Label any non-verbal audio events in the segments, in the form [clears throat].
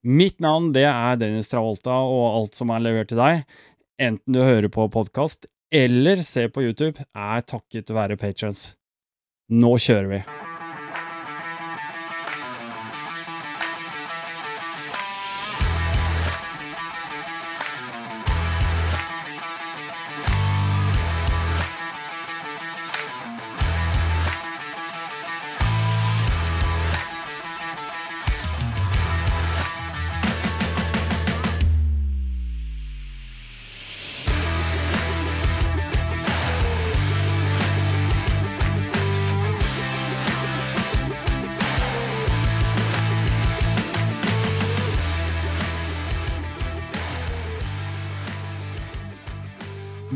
Mitt navn det er Dennis Travolta, og alt som er levert til deg, enten du hører på podkast eller ser på YouTube, er takket være patrons. Nå kjører vi!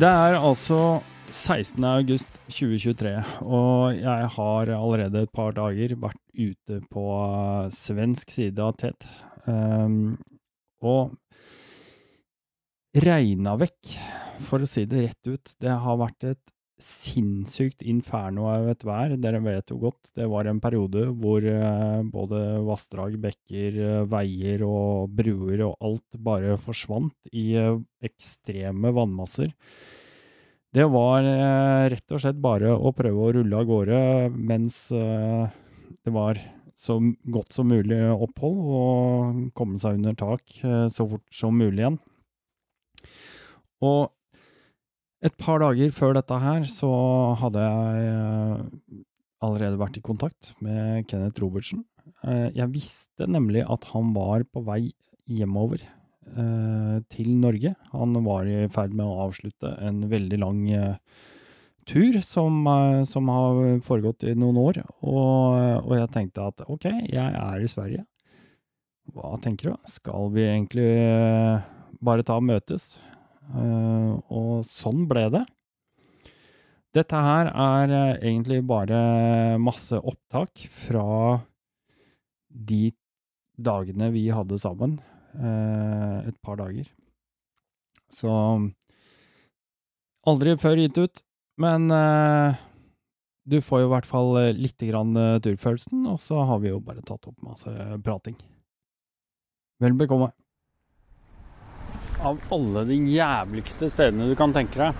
Det er altså 16. august 2023, og jeg har allerede et par dager vært ute på svensk side av Tet. Um, og regna vekk, for å si det rett ut. Det har vært et sinnssykt inferno av et vær. Dere vet jo godt, det var en periode hvor uh, både vassdrag, bekker, uh, veier og bruer og alt bare forsvant i uh, ekstreme vannmasser. Det var rett og slett bare å prøve å rulle av gårde mens det var så godt som mulig opphold, og komme seg under tak så fort som mulig igjen. Og et par dager før dette her, så hadde jeg allerede vært i kontakt med Kenneth Robertsen. Jeg visste nemlig at han var på vei hjemover til Norge. Han var i ferd med å avslutte en veldig lang tur som, som har foregått i noen år, og, og, jeg tenkte at ok, jeg er i Sverige. Hva tenker du? Skal vi egentlig bare ta og møtes? Uh, og sånn ble det. Dette her er uh, egentlig bare masse opptak fra de dagene vi hadde sammen. Uh, et par dager. Så aldri før gitt ut, men du får jo i hvert fall lite grann turfølelsen, og så har vi jo bare tatt opp masse prating. Vel bekomme av alle de jævligste stedene du kan tenke deg.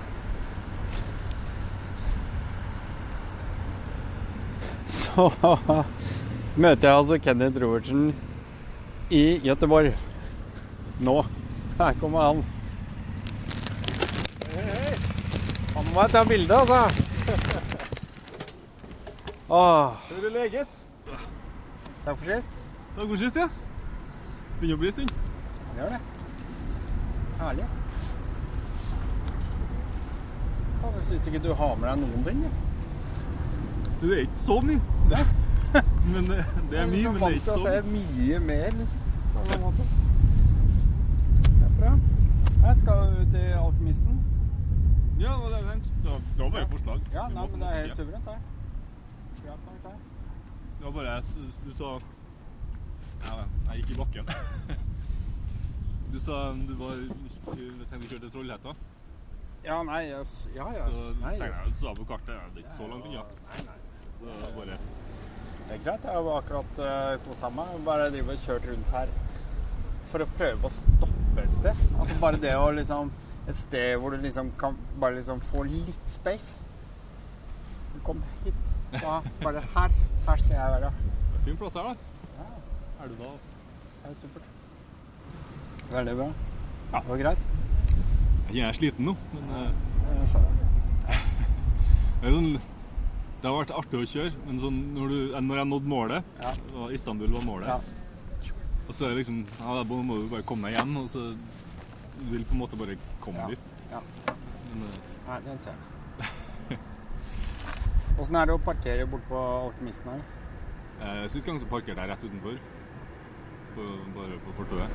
Så [laughs] møter jeg altså Kenneth Robertsen i Gøteborg. Nå. Her kommer han. Han må jeg ta bilde, altså. [laughs] Åh. Er du leget? Takk for sist. Takk for sist, ja. Begynner å bli en gjør det. Herlig. ja. jeg syns ikke du har med deg noen ting. Ja. Det er ikke så mye. Nei. [laughs] Men det, det er mye, men det er ikke så mye. mye. mye mer, liksom. På en måte. Det er bra. Jeg skal ut til Alkymisten. Ja, det var, det, det var, det var bare forslag. Ja, nei, men det er helt suverent, det. Greit nok, det. Det var bare Du sa ja, Jeg gikk i bakken. [laughs] Du sa du var Du tenkte å kjøre til Trollhetta. Ja, nei, ja, ja. Så nei, tenkte jeg du sa på kartet ja, det er ikke så langt unna. Nei. Det var bare Det er greit. Jeg var akkurat uh, kosa meg. Bare driver og kjørt rundt her for å prøve å stoppe et sted. Altså bare det å liksom Et sted hvor du liksom kan bare liksom få litt space. Kom hit. Da, bare her. Her skal jeg være. det er fin plass her, da. Ja, Er du da? det er supert. Veldig bra. Ja. Det var greit. Jeg er sliten nå, men ja, skjønner. [laughs] det, er sånn, det har vært artig å kjøre. Men sånn, når, du, når jeg nådde målet, Ja. og Istanbul var målet, Ja. og så er det liksom ja, Da må du bare komme deg hjem, og så du vil på en måte bare komme dit. ja. Men eh, Nei, den ser jeg. [laughs] Åssen er det å parkere bort på Alkymisten her? [laughs] eh, sist gang så parkerte jeg rett utenfor. På, bare på fortauet.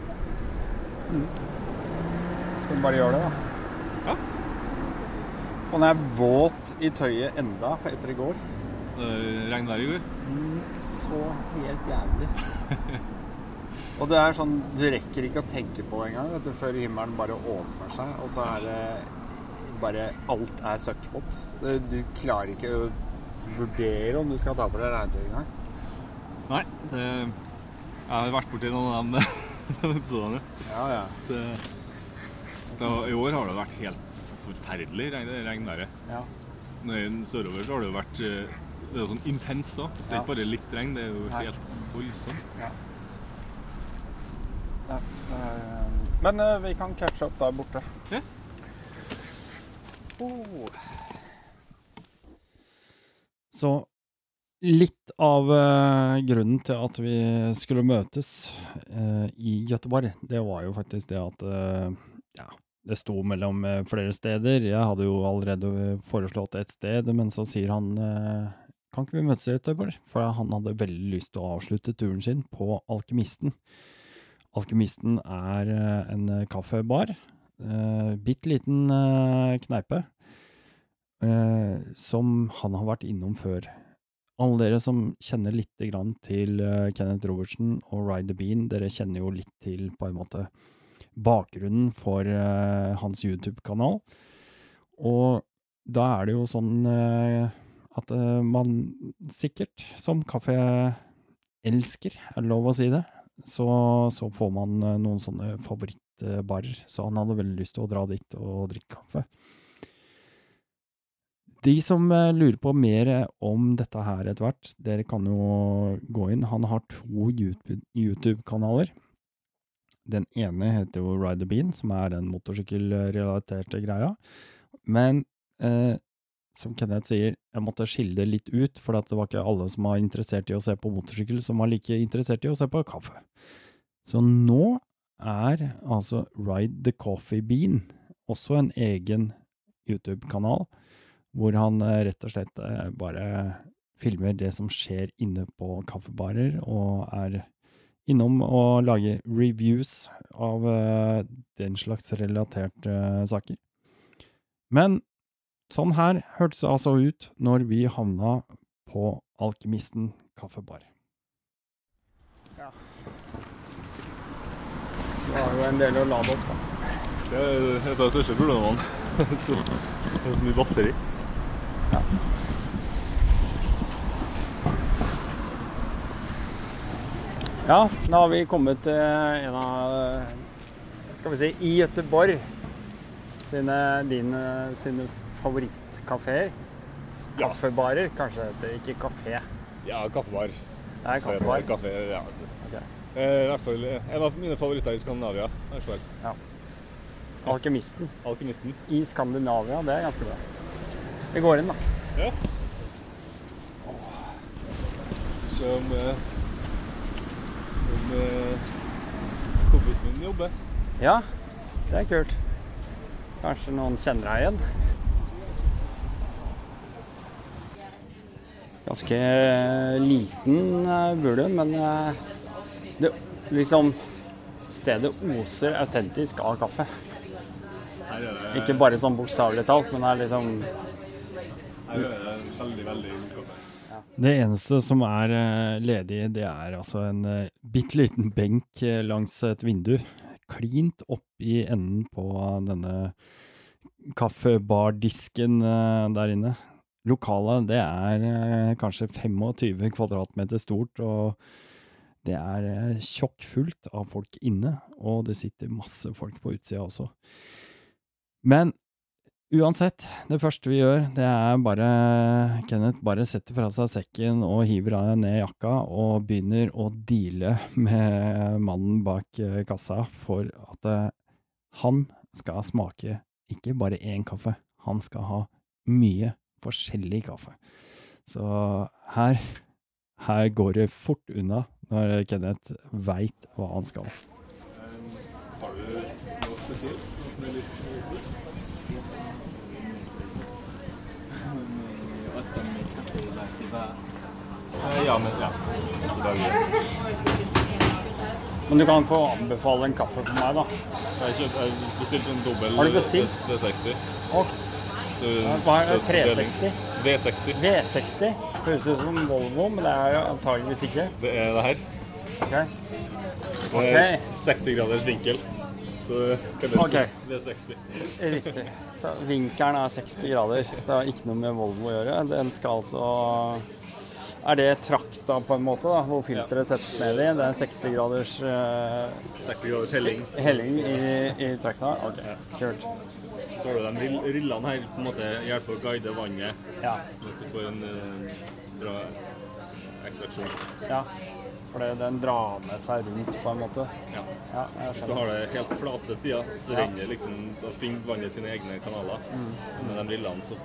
Skal vi bare gjøre det, da? Ja. Og når jeg er våt i tøyet enda for etter i går. Det regnvær i går. Så helt jævlig. og det er sånn Du rekker ikke å tenke på engang vet du, før himmelen bare åpner seg, og så er det bare Alt er søkkvått. Du klarer ikke å vurdere om du skal ta på deg regntøy engang. Nei, det, jeg har vært borti noen av de, [laughs] de episodene. Ja, ja. Det, så I år har det vært helt forferdelig regn, regnværet. ja. Når er Sørover så har det jo vært eh, Det er jo sånn intenst da. Det er Ja. ikke bare litt regn, det er jo Nei. helt voldsomt. ja. ja eh, men eh, vi kan catche opp der borte. Ja. Oh. Så litt av uh, grunnen til at vi skulle møtes uh, i Gøteborg, det var jo faktisk det at uh, ja, det sto mellom flere steder. Jeg hadde jo allerede foreslått et sted, men så sier han kan ikke vi møtes i Gøteborg? For han hadde veldig lyst til å avslutte turen sin på Alkymisten. Alkymisten er en kaffebar. Bitte liten kneipe som han har vært innom før. Alle dere som kjenner litt grann til eh, Kenneth Robertsen og Ride the Bean, dere kjenner jo litt til på en måte bakgrunnen for eh, hans YouTube-kanal. Og da er det jo sånn eh, at man sikkert, som kaffeelsker, er det lov å si det, så, så får man noen sånne favorittbarer. Så han hadde veldig lyst til å dra dit og drikke kaffe. De som eh, lurer på mer om dette her etter hvert, dere kan jo gå inn. Han har to YouTube- YouTube-kanaler. Den ene heter jo Ride the Bean, som er den motorsykkelrelaterte greia. Men eh, som Kenneth sier, jeg måtte skille det litt ut, for det var ikke alle som var interessert i å se på motorsykkel, som var like interessert i å se på kaffe. Så nå er altså Ride the Coffee Bean også en egen YouTube-kanal, hvor han eh, rett og slett eh, bare filmer det som skjer inne på kaffebarer, og er innom og lager reviews av eh, den slags relaterte saker. Men sånn her hørtes det altså ut når vi havna på Alkymisten kaffebar. Ja. Det har jo en del å lade opp, da. Det er et av de største problemene. [laughs] Så mye batteri. Ja, da har vi kommet til en av Skal vi si i Gøteborg sine, dine, sine favorittkafeer. Kaffebarer, kanskje det. Ikke kafé. Ja, kaffebar. Det er kaffebar. Kaffe, ja. Okay. Eh, I hvert fall en av mine favoritter i Skandinavia. Ja. Alkymisten Alkymisten. i Skandinavia, det er ganske bra. Vi går inn, da. Ja. Se om, eh, om eh, kompisen min jobber. Ja, det er kult. Kanskje noen kjenner deg igjen. Ganske liten eh, burde, men det liksom Stedet oser autentisk av kaffe. Det, Ikke bare sånn bokstavelig talt, men det er liksom her er det veldig, veldig. Det eneste som er eh, ledig, det er altså en uh, bitte liten benk eh, langs et vindu. Klint opp i enden på denne kaffebardisken eh, der inne. Lokalet, det er eh, kanskje 25 kvadratmeter stort, og det er tjokkfullt av folk inne, og det sitter masse folk på utsida også. Men Uansett, det første vi gjør, det er bare Kenneth bare setter fra seg sekken og hiver av ned jakka og begynner å deale med mannen bak eh, kassa for at eh, han skal smake ikke bare én kaffe, han skal ha mye forskjellig kaffe. Så her, her går det fort unna når Kenneth veit hva han skal. Har du noe spesielt? Noe som Ja, men ja. Men du kan få anbefale en kaffe for meg, da. Jeg, kjøpt, jeg bestilte en dobbel Har du bestilt? V60. Okay. Så, Hva er det? 360? V60. V60. Høres ut som Volvo, men det er jo antageligvis ikke. Det er det her. Ok. Det er 60 graders vinkel. Så kan du Ok. V60. Riktig. Så vinkelen er 60 grader. Det har ikke noe med Volvo å gjøre. Den skal altså Er det trakta på en måte, da, hvor filteret settes ned i? Det er 60 graders eh, 60 graders helling. helling i, i trakta? Ok, kult. Så har du de rillene her på en måte hjelper å guide vannet, Ja. sånn at du får en eh, bra ekstraksjon. ja. For den drar med seg rundt, på en måte. Ja. Ja, Hvis du har det helt flate sider, så Ja. renner liksom, da finner vannet sine egne kanaler. Så med de rillene så,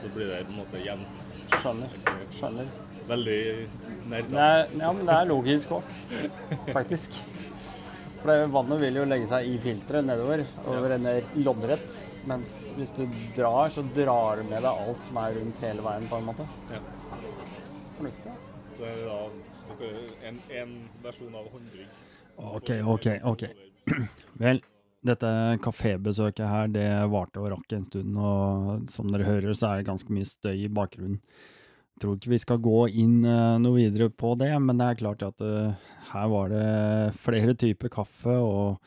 så blir det på en måte jevnt. Skjønner. Skjønner. Veldig nerd. Er, ja, men det er logisk òg, faktisk. For vannet vil jo legge seg i filteret nedover og renne loddrett. Mens hvis du drar, så drar du med deg alt som er rundt hele veien, på en måte. Ja. Fornuftig. Så er det da en, en versjon av håndbrygg. OK, OK, OK. [clears throat] Vel, dette kafébesøket her, det varte og rakk en stund, og som dere hører, så er det ganske mye støy i bakgrunnen. Jeg tror ikke vi skal gå inn eh, noe videre på det, men det er klart at eh, her var det flere typer kaffe, og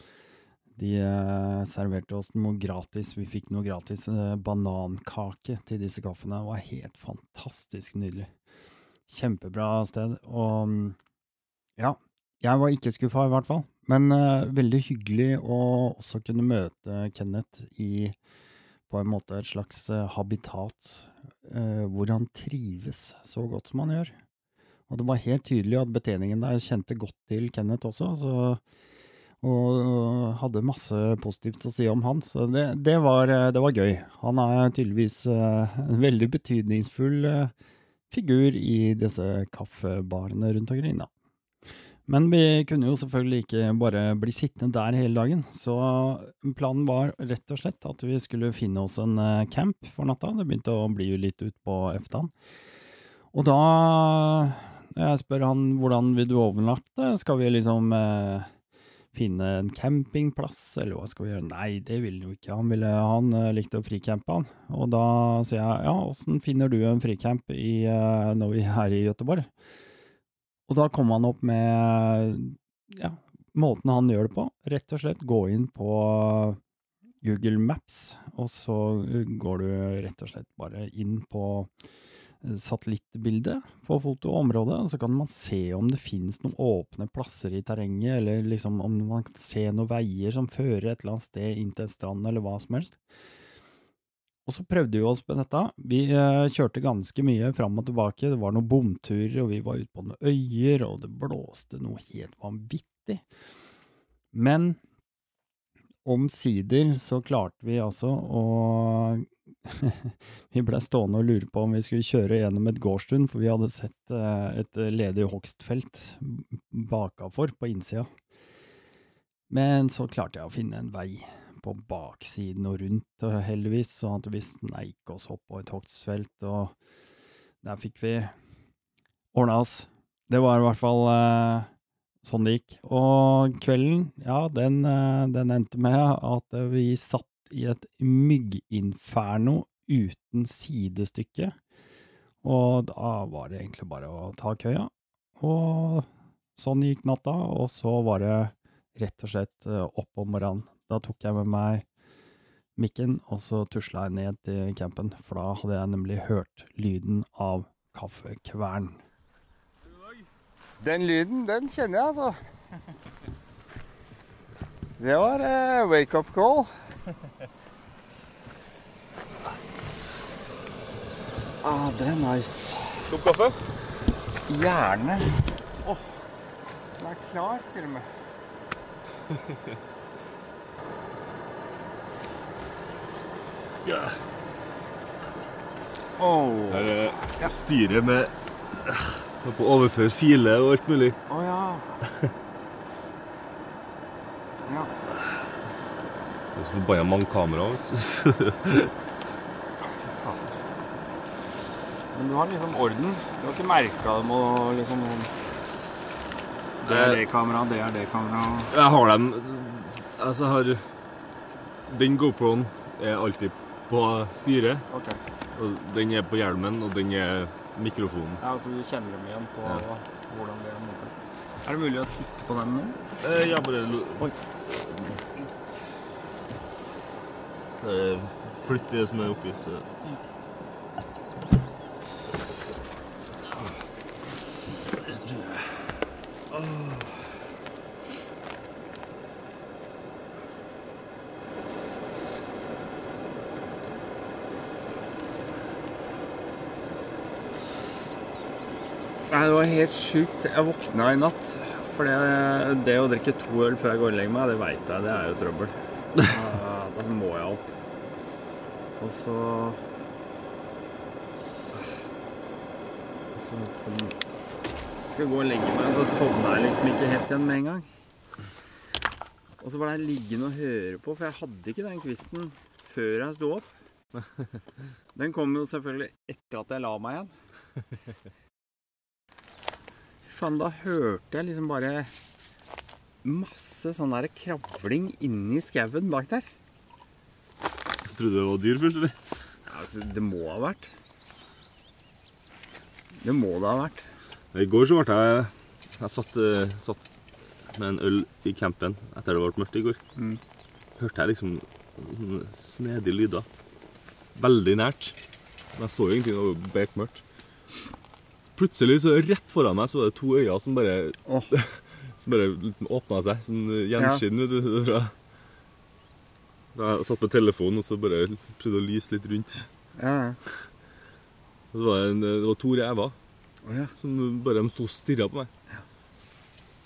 de eh, serverte oss noe gratis. Vi fikk noe gratis banankake til disse kaffene. Det var helt fantastisk nydelig. Kjempebra sted, og mm, ja, jeg var ikke skuffa, i hvert fall. Men uh, veldig hyggelig å også kunne møte Kenneth i på en måte et slags uh, habitat uh, hvor han trives så godt som han gjør. Og det var helt tydelig at betjeningen der kjente godt til Kenneth også, så, og, og hadde masse positivt å si om han. Så det, det, var, det var gøy. Han er tydeligvis en [laughs] veldig betydningsfull eh, figur i disse kaffebarene rundt omkring, da. Men vi kunne jo selvfølgelig ikke bare bli sittende der hele dagen, så planen var rett og slett at vi skulle finne oss en eh, camp for natta. Det begynte å bli litt utpå eftan. Og da når jeg spør han hvordan vil du overnatte, skal vi liksom eh, finne en campingplass, eller hva skal vi gjøre? Nei, det ville han jo ikke. Han, ville, han eh, likte å fricampe, han. Og da sier jeg ja, åssen finner du en fricamp i, eh, når vi er i Göteborg? Og da kom han opp med ja, måten han gjør det på. Rett og slett gå inn på Google Maps, og så går du rett og slett bare inn på satellittbildet på fotoområdet, og så kan man se om det finnes noen åpne plasser i terrenget, eller liksom om man kan se noen veier som fører et eller annet sted inn til en strand, eller hva som helst. Og så prøvde vi oss på dette. Vi eh, kjørte ganske mye fram og tilbake. Det var noen bomturer, og vi var ute på noen øyer, og det blåste noe helt vanvittig. Men omsider så klarte vi altså å [laughs] Vi ble stående og lure på om vi skulle kjøre gjennom et gårdstun, for vi hadde sett eh, et ledig hogstfelt bakafor på innsida. Men så klarte jeg å finne en vei på baksiden og rundt, heldigvis, sånn at vi sneik oss opp på et hogstfelt, og der fikk vi ordna oss. Det var i hvert fall eh, sånn det gikk. Og kvelden, ja, den, eh, den endte med at vi satt i et mygginferno uten sidestykke, og da var det egentlig bare å ta køya. Og sånn gikk natta, og så var det rett og slett eh, opp om morgenen. Da tok jeg med meg mikken, og så tusla jeg ned til campen, for da hadde jeg nemlig hørt lyden av kaffekvern. Den lyden, den kjenner jeg, altså. Det var eh, wake up call. [laughs] ah, det er nice. Kopp kaffe? Gjerne. Åh, den er klar til og med. [laughs] yeah. Åh, Her er styret med med å overføre filer og alt mulig. Å oh, ja. [laughs] Det er så forbanna mange kameraer. Men du har liksom orden. Du har ikke merka dem og liksom Det er det kameraet, det er det kameraet. Jeg har dem Altså, jeg har Den GoProen er alltid på styret. Okay. Og den er på hjelmen, og den er mikrofonen. Ja, altså du kjenner dem igjen på Ja. hvordan det er. Er det mulig å sitte på den nå? Eh, ja, bare Oi. Eh, Flytt det som er oppi, så Nei, det var helt sjukt. Jeg våkna i natt. For det, det å drikke to øl før jeg går og legger meg, det veit jeg, det er jo trøbbel. [laughs] Da, da må jeg opp. Og så Så kom Skal gå og legge meg, så sovna jeg liksom ikke helt igjen med en gang. Og så ble jeg liggende og høre på, for jeg hadde ikke den kvisten før jeg sto opp. [laughs] Den kom jo selvfølgelig etter at jeg la meg igjen. Faen, da hørte jeg liksom bare masse sånn der kravling inni skauen bak der. Trodde du det var dyr først, eller? Ja, altså, det må ha vært. Det må det ha vært. I går så ble jeg Jeg satt, eh, satt med en øl i campen etter det ble mørkt i går. Mm. Hørte jeg liksom sånne snedige lyder. Veldig nært. Men jeg så jo ingenting, det var jo bekmørkt. Plutselig, så rett foran meg, så var det to øyne som bare oh. [laughs] Som bare åpna seg. Sånn gjenskinn. vet du, jeg satt med telefonen og så bare prøvde å lyse litt rundt. Ja. Og så var det, en, det var to rever oh, ja. som bare de sto og stirra på meg. Ja.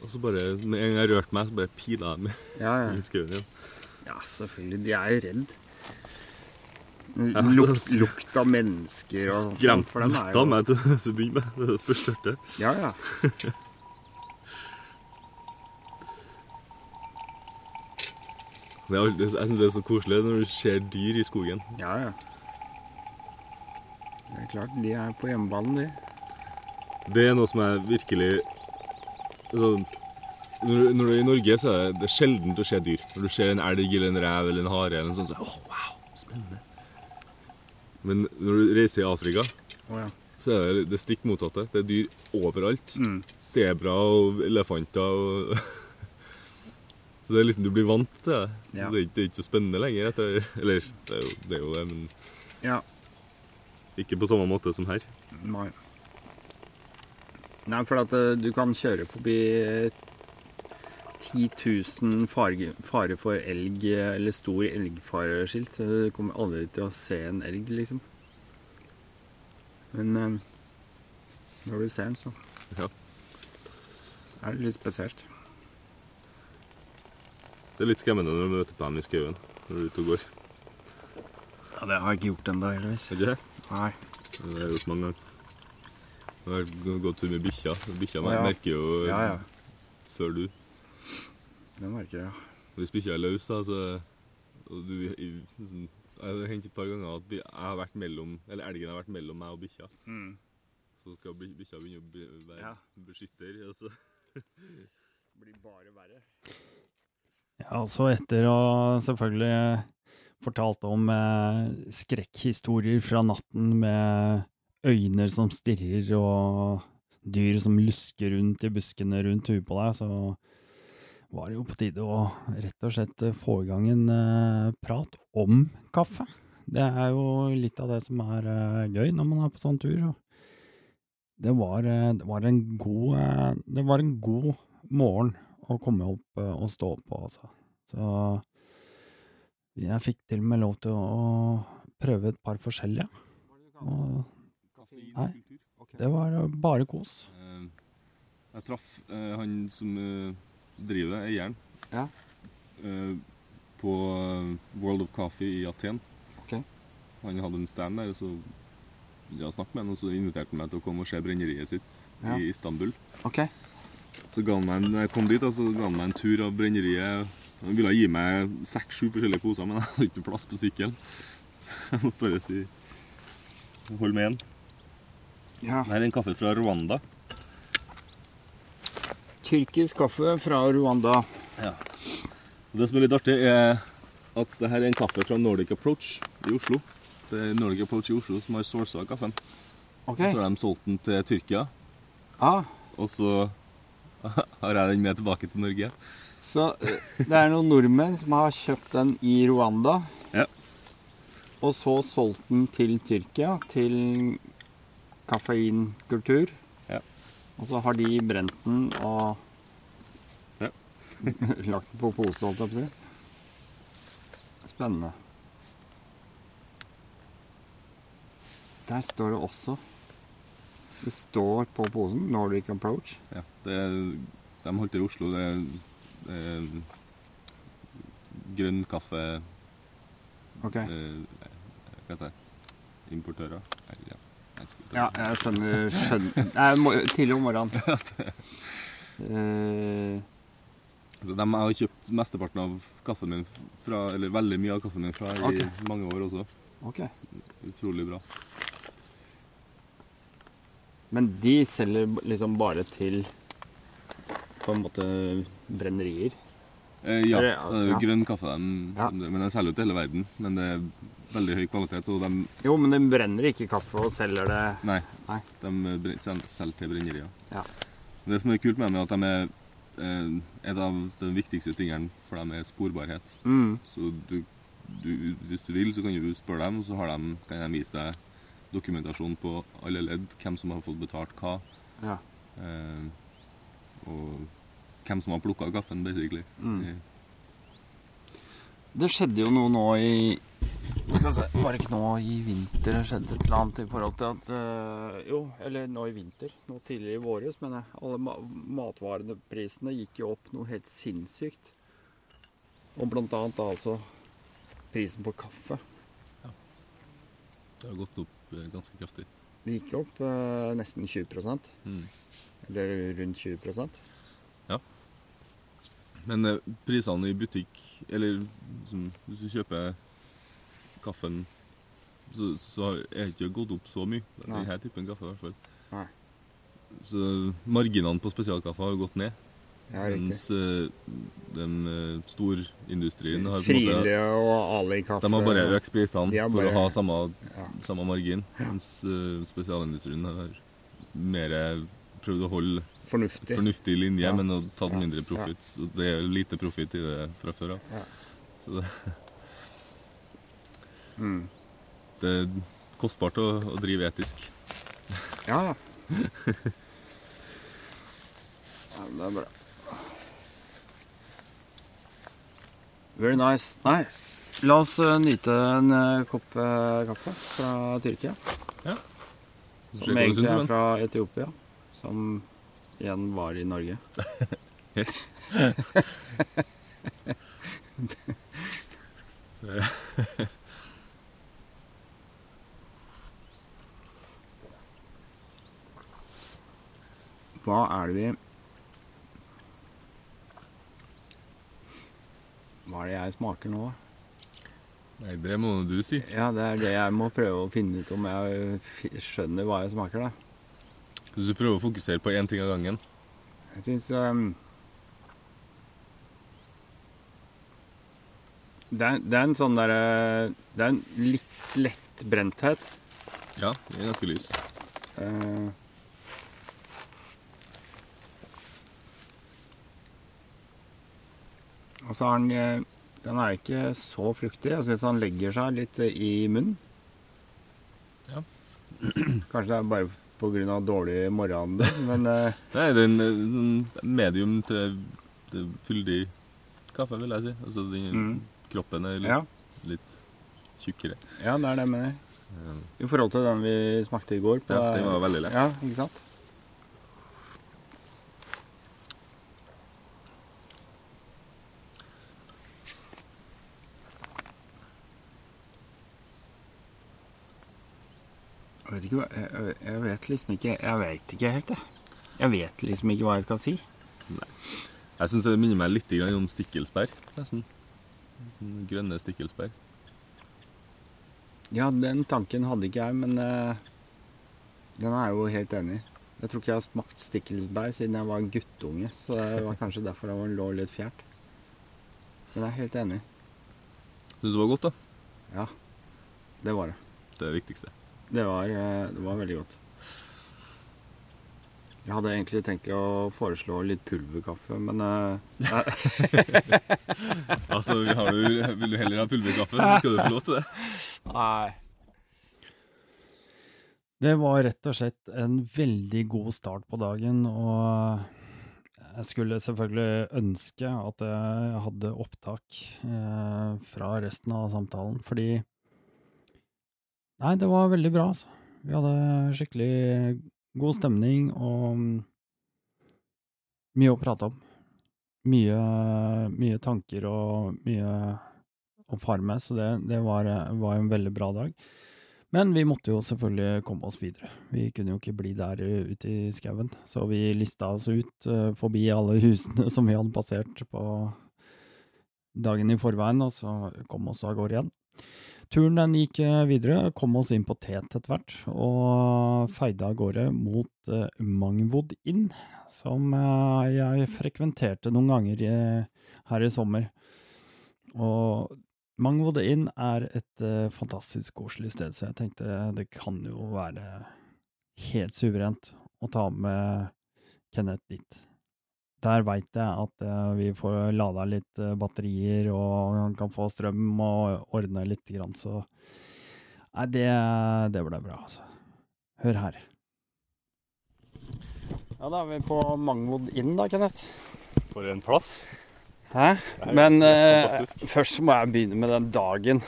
Og så bare, med en gang jeg rørte meg, så bare pila de Ja, ja. [laughs] i skauen igjen. ja, selvfølgelig. De er jo redd. Ja, Luk, lukt av mennesker og Skremt er av meg til å begynne med. Det første jeg hørte. Ja, ja. [laughs] Jeg, har jeg syns det er så koselig når du ser dyr i skogen. Ja, ja. Det er klart, de er på hjemmebanen, de. Det er noe som er virkelig sånn, når, når du er i Norge, så er det, det er sjeldent å se dyr. Når du ser en elg eller en rev eller en hare, eller noe sånt, så åh, wow, spennende. Men når du reiser i Afrika, oh, ja. så er det det stikk motsatte. Det er dyr overalt. Mm. Sebra og elefanter og [laughs] Så det er liksom du blir vant til det. Ja. Det, er det er ikke så spennende lenger. Etter, eller det er, jo, det er jo det, men Ja. ikke på samme måte som her. Nei. Nei, for at eh, du kan kjøre forbi eh, 10 000 farge, fare for elg, eh, eller stor elgfareskilt. så Du kommer aldri til å se en elg, liksom. Men eh, når du ser den, så Ja. er det litt spesielt. Det er litt skremmende når du møter på dem i skauen når du er ute og går. Ja, Det har jeg ikke gjort ennå, heldigvis. Ikke det? Nei. Det har jeg gjort mange ganger. Jeg har gått tur med bikkja. Bikkja ja. merker jo Ja, ja. før du. Det merker jeg. ja. Hvis bikkja er løs, da, så og du, liksom, Jeg har hendt et par ganger at jeg har vært mellom, eller elgen har vært mellom meg og bikkja. Mm. Så skal bi- bikkja begynne å være Ja. beskytter. Og så Det blir bare verre. Ja, altså så etter å selvfølgelig fortalt om eh, skrekkhistorier fra natten med øyne som stirrer og dyr som lusker rundt i buskene rundt huet på deg, så var det jo på tide å rett og slett eh, få i gang en eh, prat om kaffe. Det er jo litt av det som er eh, gøy når man er på sånn tur. Det var, eh, det var en god eh, Det var en god morgen å komme opp eh, og stå på, altså. Så jeg fikk til og med lov til å prøve et par forskjellige. Og Nei. det var eh, bare kos. Eh, Jeg traff han som driver det, eieren, Ja. eh, på World of Coffee i Aten. Okay. Han hadde en stand der, og så ja, snakket med han, og så inviterte han meg til å komme og se brenneriet sitt Ja. i Istanbul. OK. Så ga han meg en, jeg kom dit, og så ga han meg en tur av brenneriet. Han ville gi meg seks-sju forskjellige poser, men [laughs] jeg hadde ikke plass på sykkelen. Så jeg måtte bare si Hold med én. Ja. Det her er en kaffe fra Rwanda. tyrkisk kaffe fra Rwanda. Og Det som er litt artig, er at det her er en kaffe fra Nordic Approach i Oslo. Det er Nordic Approach i Oslo som har sourca kaffen. Ok. Så har de solgt den til Tyrkia, Ah, og så [laughs] har jeg den med tilbake til Norge. så eh, det er noen nordmenn som har kjøpt den i Rwanda. Ja. Og så solgt den til Tyrkia, til kaffeinkultur. Ja. Og så har de brent den og Ja. [laughs] lagt den på pose, holdt jeg på å si. Spennende. Der står det også Det står på posen 'Nordic Approach'. Ja, det de holdt til i Oslo. Det det grønn kaffe Ok. eh, Hva heter det? Importører? Ja. Ja, jeg skjønner. skjønner. Nei, må- tidlig om morgenen. [laughs] Så de har kjøpt mesteparten av kaffen min fra, eller veldig mye av kaffen min fra i mange år også. ok. Utrolig bra. Men de selger liksom bare til på en måte brennerier? Eh, ja, det ja. grønn kaffe, de, Ja. men de selger jo til hele verden. Men det er veldig høy kvalitet, og de, Jo, men de brenner ikke kaffe og selger det nei, Nei. de selger til brennerier. Ja. Det som er kult med dem, er at de er eh, et av de viktigste tingene for dem er sporbarhet. mm. Så du, du, hvis du vil, så kan du spørre dem, og så har de, kan de vise deg dokumentasjon på alle ledd, hvem som har fått betalt hva, Ja. eh, og hvem som har plukka kaffen, basically. Mm. Eh, Det skjedde jo noe nå i Skal se Var det ikke nå i vinter det skjedde et eller annet i forhold til at øh, Jo, eller nå i vinter. Nå tidligere i våres, mener jeg. Alle ma matvareprisene gikk jo opp noe helt sinnssykt. Og blant annet da altså prisen på kaffe. Det har gått opp eh, ganske kraftig. Det gikk opp øh, nesten 20% Mm. Eller rundt 20 Ja. Men eh, prisene i butikk, eller liksom, hvis du kjøper kaffen, så, så er det ikke gått opp så mye. Denne typen kaffe i hvert fall. Nei. Så marginene på spesialkaffe har gått ned. Ja, mens uh, den uh, storindustrien har Friele og Ali-kaffe. De har bare økt prisene bare... for å ha samme, Ja. samme margin. Mens uh, spesialindustrien har mer prøvd å holde Fornuftig. fornuftig linje, Ja. men har tatt mindre profitt. Så det er lite profitt i det fra før av. Ja. Så det, Mm. det er kostbart å, å drive etisk. Ja, [laughs] ja. ja det er bra. Very nice. Nei, la oss eh, nyte en eh, kopp eh, kaffe fra Tyrkia. Ja. Som egentlig er fra Etiopia. Som igjen var i Norge. Yes. [laughs] Hva er det vi Hva er det jeg smaker nå? Nei, det må du si. Ja, det er det jeg må prøve å finne ut om jeg skjønner hva jeg smaker, da. Hvis du prøver å fokusere på én ting av gangen Jeg syns um, det, er, det er en sånn derre Det er en litt lett brenthet. Ja, det er ganske lys. eh. Og så har den eh, Den er ikke så fruktig. Jeg syns han legger seg litt eh, i munnen. Ja. [clears throat] Kanskje det er bare pga. dårlig morgenånde, [laughs] men eh, Nei, det er en, en medium til, til fyldig kaffe, vil jeg si. Altså, den, Mm. kroppen er litt, ja. litt tjukkere. ja, det er det jeg mener. Ja, I forhold til den vi smakte i går. på- Ja, den var veldig lett. Ja, ikke sant? Vet ikke hva Jeg, jeg vet liksom ikke Jeg vet ikke helt, jeg. Jeg vet liksom ikke hva jeg skal si. Nei. Jeg syns det minner meg litt om stikkelsbær, nesten. Grønne stikkelsbær. Ja, den tanken hadde ikke jeg, men uh, den er jeg jo helt enig i. Jeg tror ikke jeg har smakt stikkelsbær siden jeg var guttunge, så det var kanskje derfor det lå litt fjert. Men jeg er helt enig. Syns du det var godt, da? Ja, det var det. Det er det viktigste. Det var, eh, det var veldig godt. Jeg hadde egentlig tenkt å foreslå litt pulverkaffe, men uh, [laughs] Altså, du, Vil du heller ha pulverkaffe, skal du få lov til det. Nei. Det var rett og slett en veldig god start på dagen, og jeg skulle selvfølgelig ønske at jeg hadde opptak eh, fra resten av samtalen, fordi Nei, det var veldig bra, altså. Vi hadde skikkelig god stemning og mye å prate om. Mye, mye tanker og mye å fare med, så det, det var, var en veldig bra dag. Men vi måtte jo selvfølgelig komme oss videre. Vi kunne jo ikke bli der ute i skauen, så vi lista oss ut uh, forbi alle husene [laughs] som vi hadde passert på dagen i forveien, og så kom oss av gårde igjen. Turen den gikk eh, videre, kom oss inn på Tet etter hvert, og feide av gårde mot uh, Mangwood Inn, som uh, jeg frekventerte noen ganger i, her i sommer. Og Mangwood Inn er et uh, fantastisk koselig sted, så jeg tenkte det kan jo være helt suverent å ta med Kenneth dit. Der veit jeg at uh, vi får lada litt uh, batterier, og kan få strøm og ordne litt, grann, så Nei, det, det ble bra, altså. Hør her. Ja, da er vi på Mangmod Inn, da, Kenneth. For en plass. Hæ? Men uh, først må jeg begynne med den dagen.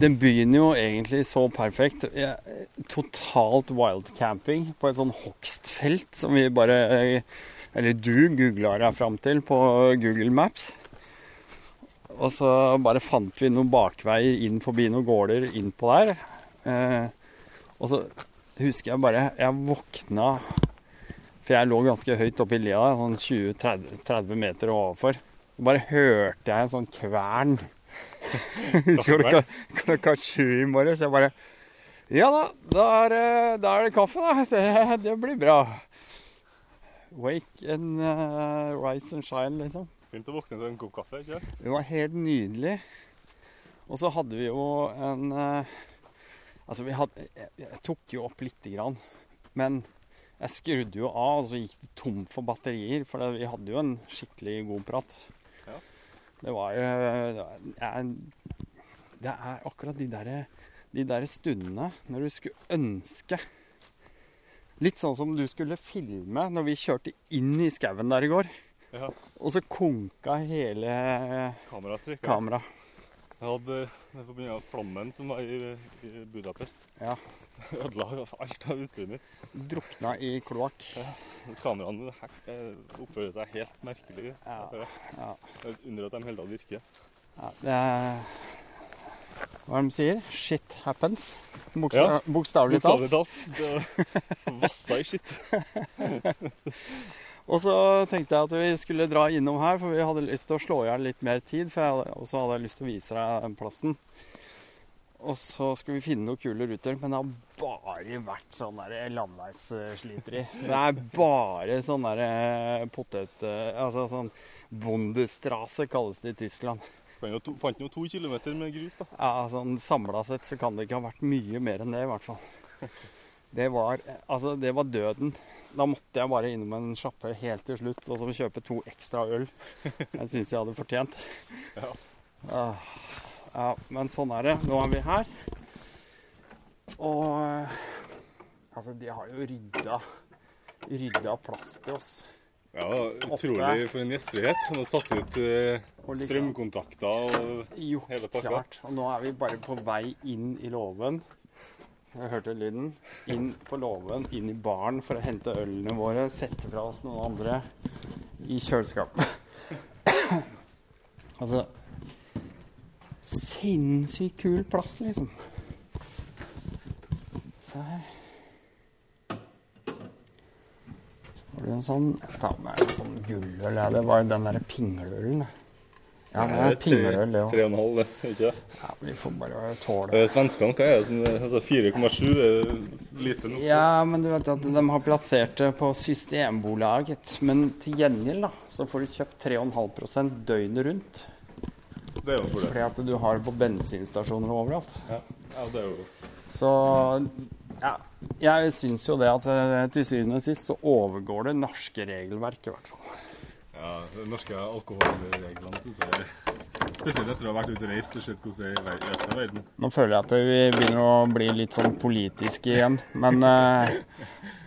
Den begynner jo egentlig så perfekt. totalt totalt wildcamping på et sånn hogstfelt som vi bare eh, Eller du googla deg fram til på Google Maps. Og så bare fant vi noen bakveier inn forbi noen gårder innpå der. Eh, og så husker jeg bare Jeg våkna for jeg lå ganske høyt oppe i lia, sånn 20-30 meter overfor. Så bare hørte jeg en sånn kvern [laughs] klokka, klokka sju i morges. Jeg bare Ja da, da er, da er det kaffe, da. [laughs] Det, det, blir bra. Wake and uh, rise and shine, liksom. Fint å våkne til en kopp kaffe, ikke sant? Det var helt nydelig. Og så hadde vi jo en uh, Altså, vi hadde jeg, jeg tok jo opp lite grann. Men jeg skrudde jo av, og så gikk det tom for batterier. For vi hadde jo en skikkelig god prat. Ja. Det var det er, det er akkurat de derre de der stundene når du skulle ønske Litt sånn som du skulle filme når vi kjørte inn i skauen der i går. Ja. Og så konka hele kameraet. Kamera. Jeg hadde det på mye av flommen som var i, i Budapest. Ja. Ødela alt av utstyret mitt. Drukna i kloakk. Ja. Kameraene oppfører seg helt merkelig. Ja. Ja. Under at de holder av virke. Ja, det er Hva er det de sier? Shit happens. Boksta ja. Bokstavelig talt. talt. Vassa i skitt. [laughs] og så tenkte jeg at vi skulle dra innom her, for vi hadde lyst til å slå i hjel litt mer tid. For jeg også hadde lyst til å vise deg den plassen. Og så skulle vi finne noen kule ruter, men det har bare vært sånn der landeveissliteri. Det er bare sånn der potet... Altså sånn Bundestrasse kalles det i Tyskland. Du fant jo to kilometer med grus, da. Ja, sånn samla sett så kan det ikke ha vært mye mer enn det, i hvert fall. [laughs] Det var Altså, det var døden. Da måtte jeg bare innom en sjappe helt til slutt og så kjøpe to ekstra øl. Jeg syns jeg hadde fortjent. [laughs] Ja. Uh, ja, men sånn er det. Nå er vi her. Og Altså, de har jo rydda, rydda plass til oss. Ja, utrolig for en gjestfrihet. Som har satt ut uh, strømkontakter og jo, hele pakka. Klart. Og nå er vi bare på vei inn i låven. Jeg hørte lyden. Inn på låven, inn i baren for å hente ølene våre. Sette fra oss noen andre i kjøleskapet. [coughs] altså Sinnssykt kul plass, liksom. Se her. Har du en sånn Jeg tar med en sånn gulløl. Ja, det var den derre pingleølen. Ja, det er pingløl, det òg. 3,5, det. Ikke det? Ja, vi får bare tåle det. Svenskene, hva er det som altså 4,7? Er lite nok. Ja, men du vet at de har plassert det på Systembolaget. Men til gjengjeld da, så får du kjøpt 3,5 døgnet rundt. Det er jo for det. Fordi at du har det på bensinstasjoner og overalt. Ja, ja det er jo Så ja, jeg syns jo det at eh, til syvende og sist så overgår det norske regelverket, i hvert fall. Ja, de norske alkoholreglene syns jeg Spesielt etter å ha vært ute og reist og sett hvordan det er i resten av verden. Nå føler jeg at vi begynner å bli litt sånn politiske igjen, men uh,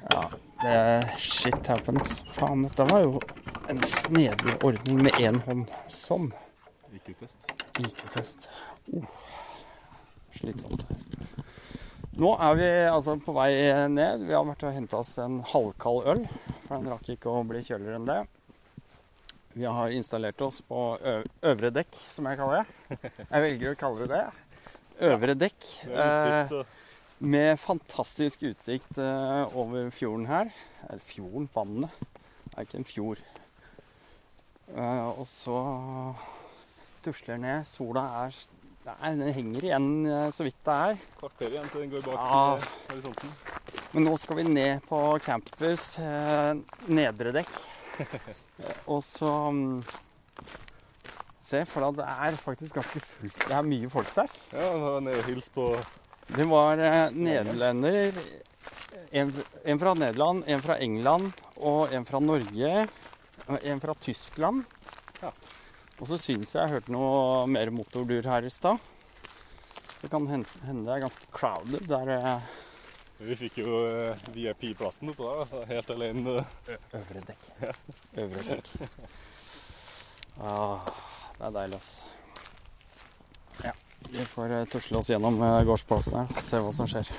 ja, det shit happens. Faen, dette var jo en snedig ordning med én hånd. Sånn. IQ-test. IQ-test. Oh. slitsomt. Nå er vi altså på vei ned. Vi har vært og henta oss en halvkald øl, for den rakk ikke å bli kjøligere enn det. Vi har installert oss på øvre dekk, som jeg kaller det. Jeg velger å kalle det det. Øvre dekk. Eh, med fantastisk utsikt eh, over fjorden her. Eller fjorden, vannet. Det er ikke en fjord. Eh, og så tusler ned. Sola er Nei, den henger igjen eh, så vidt det er. Kvarter igjen til den går bak Ja. eh, horisonten. Men nå skal vi ned på campus, eh, nedre dekk. [laughs] Og så mm, Se, for da det er faktisk ganske fullt. Det er mye folk der. Ja, nede og hils på Det var nederlender. En, en fra Nederland, en fra England og en fra Norge. Og en fra Tyskland. Ja. Og så syns jeg jeg hørte noe mer motordur her i stad. Så kan hende det er ganske crowded der eh, Vi fikk jo eh, VIP-plassen oppå der, helt alene. Øvre dekk. Øvre dekk. Ah, det er deilig, altså. Ja, vi får eh, tusle oss gjennom gårdsplassen her, se hva som skjer.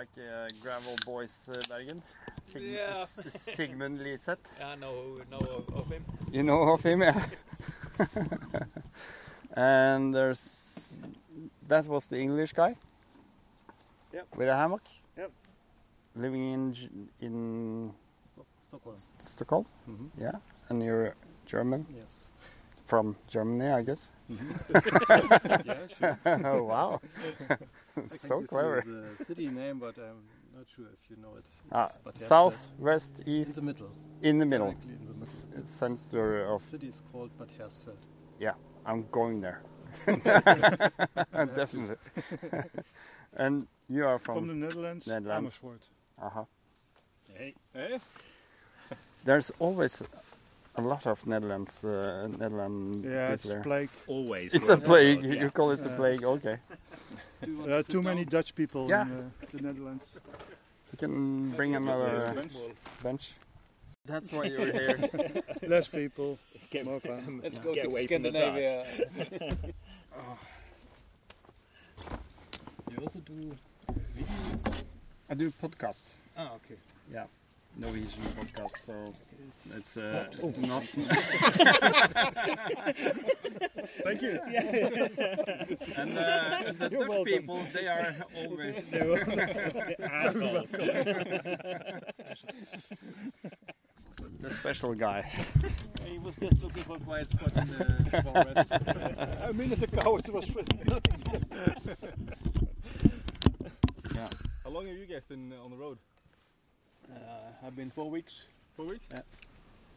Like uh, Gravel Boys uh, Bergen? Sig Yeah. Sigmund Liseth? [laughs] Yeah, I know, know of, of him. You know of him, yeah. [laughs] and there's that was the English guy. Yep. With a hammock. Yep. Living in G- in Stockholm. Stockholm. Mhm. Yeah. And you're German Yes. from Germany, I guess. [laughs] yeah, sure. oh wow, I [laughs] so can give clever. the city name, but I'm not sure if you know it. Ah, It's Bad south, Hersfeld. west, In east, the middle. in the middle, Directly in the middle. S- center of. The city is called Bad Hersfeld. Yeah, I'm going there. [laughs] [laughs] Definitely. and you are From from. the Netherlands, Netherlands. Amersfoort. uh-huh. Hey. Hey. There's always a lot of Netherlands, uh, Netherlands Yeah, it's people there. plague. Always. It's a plague. Yeah. You call it a Yeah. plague. Okay. [laughs] Do you want There are too many down? Dutch people Yeah. in uh, the Netherlands. You can bring another bench. bench. That's why you're here. [laughs] Less people, [laughs] Get, more fun. Let's go Get to away from the Scandinavia. you also do videos? I do podcasts. Ah, okay. Norwegian podcast, so it's uh, not. [laughs] Thank you. and uh, the Dutch welcome. people, they are always. [laughs] Assholes. the special guy. He was just looking for a quiet spot in the forest. [laughs] A minute ago it was nothing. yeah. How long have you guys been uh, on the road? Uh, I've been four weeks. Four weeks?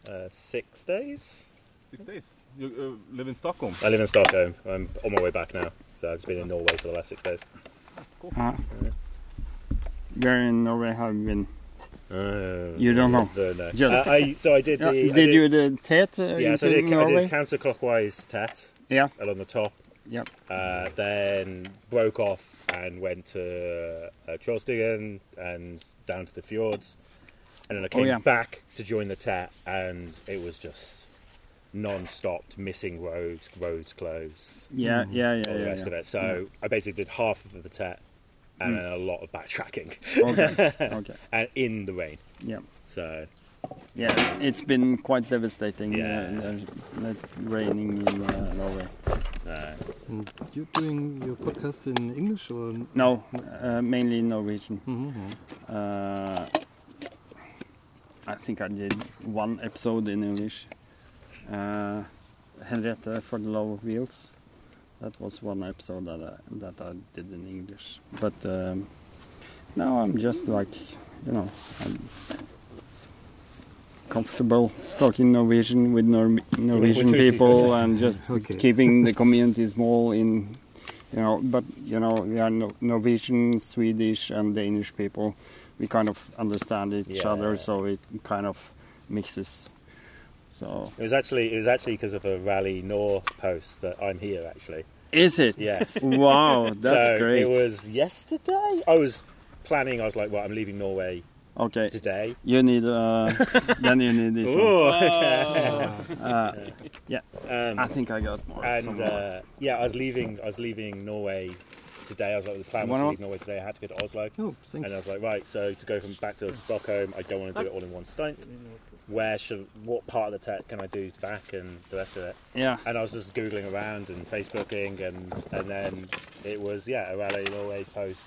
Uh, six days. Six days. You uh, live in Stockholm? I live in Stockholm. I'm on my way back now, so I've just been in Norway for the last six days. Uh, you're in Norway, have you been? Uh, You don't know? don't know. Just- Uh, I, so I did Yeah, the. I did you the TET uh, Yeah, so I into did, I Norway? did counterclockwise Tet Yeah. along the top. Yep. Uh, then broke off and went to uh, Trollstigen and down to the fjords. And then I came Oh, yeah. back to join the Tet, and it was just non-stop missing roads, roads closed, Yeah, yeah, yeah, all the yeah. rest yeah. of it. So I basically did half of the Tet, and Mm. then a lot of backtracking, Okay, [laughs] okay. and in the rain. Yeah. So Yeah, it's been quite devastating. Yeah. Uh, uh, uh, raining in uh, Norway. And you're doing your podcast in English or? No, uh, mainly Norwegian. Mhm. Uh, I think I did one episode in English. Uh, Henriette for the Love of Wheels. That was one episode that I, that I did in English. But um, now I'm just like, you know, I'm comfortable talking Norwegian with Nor- Norwegian people and just [laughs] Okay. keeping the community small in, you know, but, you know, we are no- Norwegian, Swedish, and Danish people. We kind of understand each Yeah. other, so it kind of mixes. So, It was actually it was actually because of a Rally Nord post that I'm here actually. is it? Yes. [laughs] Wow, that's [laughs] so great. It was yesterday. I was planning. I was like, well, I'm leaving Norway okay, today. you need, uh, [laughs] then you need this one. Ooh. Uh, um, I think I got more. and uh, yeah, I was leaving. I was leaving Norway today. I was like, the plan was Wanna- leave Norway today. I had to go to Oslo, Oh, thanks. and I was like, right. So to go from back to Stockholm, I don't want to do it all in one stunt. Where should what part of the Tet can I do back and the rest of it? yeah. And I was just googling around and Facebooking, and and then it was yeah a Rally Norway post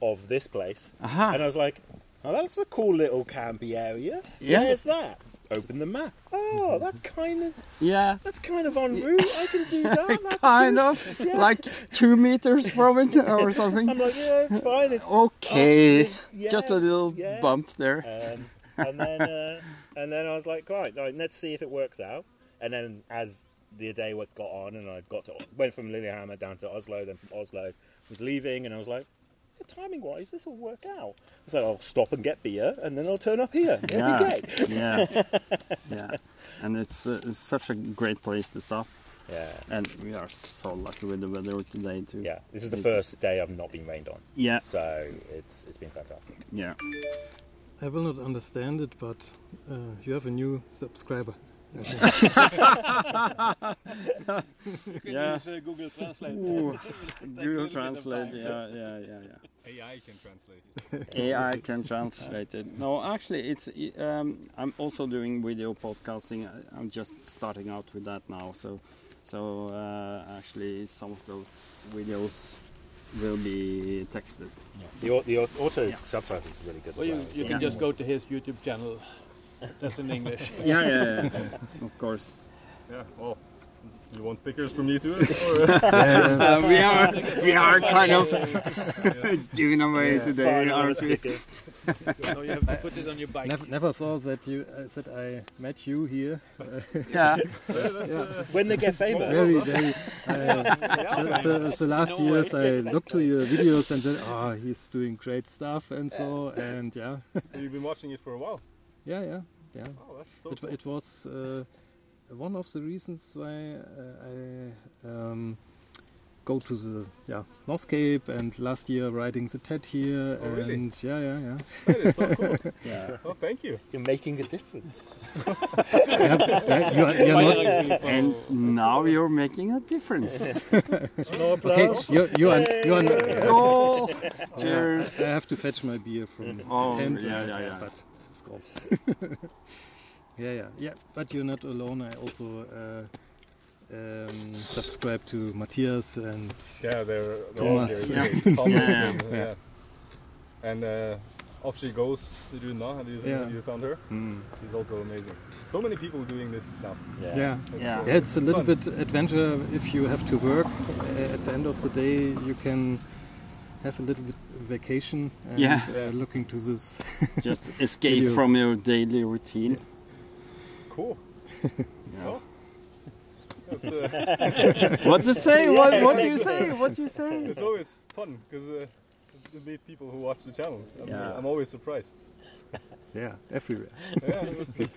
of this place, Aha. and I was like, oh, that's a cool little campy area. Yeah. Where's that? Open the map. Oh, that's kind of Yeah. that's kind of en route. I can do [laughs] that. That's [laughs] Kind good. of Yeah. like two meters from it or [laughs] something. I'm like, yeah, it's fine. It's Okay, oh, yeah, just a little yeah. bump there. Um, and then uh, and then I was like, right, right, let's see if it works out. And then as the day got on, and I got to went from Lillehammer down to Oslo, then from Oslo was leaving, and I was like, timing wise, this will work out. So I'll stop and get beer, and then I'll turn up here. It'll Yeah. be great. yeah, [laughs] yeah, and it's, uh, it's such a great place to stop. Yeah. And we are so lucky with the weather today too. Yeah, this is the It's- first day I've not been rained on, Yeah, so it's it's been fantastic. yeah. I will not understand it, but uh, you have a new subscriber. You can Yeah. use uh, Google Translate. Ooh, Take Google little bit of Translate. Yeah, yeah, yeah, yeah. AI can translate. It. AI can translate it. No, actually, it's. Um, I'm also doing video podcasting. I- I'm just starting out with that now. So, so uh, actually, some of those videos will be texted. The, the auto Yeah. subtitles is really good. Well, you, you Yeah. can just go to his YouTube channel. That's in English. [laughs] Yeah, yeah, yeah. of course. Yeah. Well, you want stickers from me too? [laughs] Or? Uh, we are we are kind of [laughs] giving away Yeah. today, Fine, all the aren't we? stickers. so you have to put it on your bike. Never, never saw that you uh, that I met you here. Yeah. When they get famous. Very, very. Uh, the, the, the last No years way. I looked to your videos and said, "Oh, he's doing great stuff," and so and yeah, You've been watching it for a while. Yeah, yeah, yeah. Oh, that's so It, cool. it was uh, one of the reasons why uh, I um, go to the yeah North Cape and last year riding the TET here Oh, really? and yeah yeah yeah. That is so cool. [laughs] Yeah. Oh, thank you. You're making a difference. [laughs] yeah, yeah you are, you are not, And now you're making a difference. [laughs] okay. You you are you are. Not, Goal! Cheers. I have to fetch my beer from Oh, the tent. yeah, and, yeah, yeah. But it's [laughs] yeah, yeah, yeah. But you're not alone. I also uh, um, subscribe to Matthias and Yeah, they're, they're all Thomas. here. Yeah. Thomas Yeah. and, uh, [laughs] Yeah. And uh, off she goes, Runa. Have you, Yeah. have you found her? Hmm. She's also amazing. So many people doing this now. Yeah. yeah. It's, Yeah. uh, Yeah, it's a little fun. bit adventure if you have to work. Uh, at the end of the day, you can have a little bit vacation and Yeah. uh, looking to this. [laughs] Just escape Videos. from your daily routine. Cool. [laughs] Yeah. That's, uh, [laughs] What to say? What, what do you say? What do you say? it's always fun because uh, you meet people who watch the channel. I'm, Yeah. I'm always surprised. Yeah, everywhere. Yeah, it was,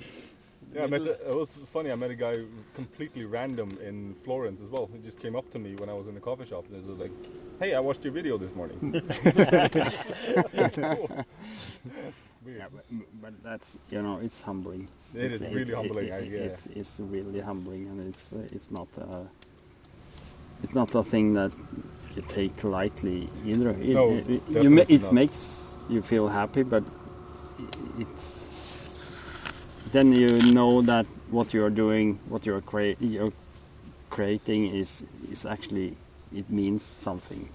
yeah, I met a, it was funny. I met a guy completely random in Florence as well. He just came up to me when I was in the coffee shop and he was like, "Hey, I watched your video this morning." [laughs] [laughs] Weird. Yeah, but, but that's you know it's humbling. It it's, is really humbling, I- It, yeah. it's, it's really humbling, and it's uh, it's not a, it's not a thing that you take lightly either. It, No, it, it- you ma- it not. makes you feel happy, but it's then you know that what you are doing, what you are crea- you're creating is is actually it means something.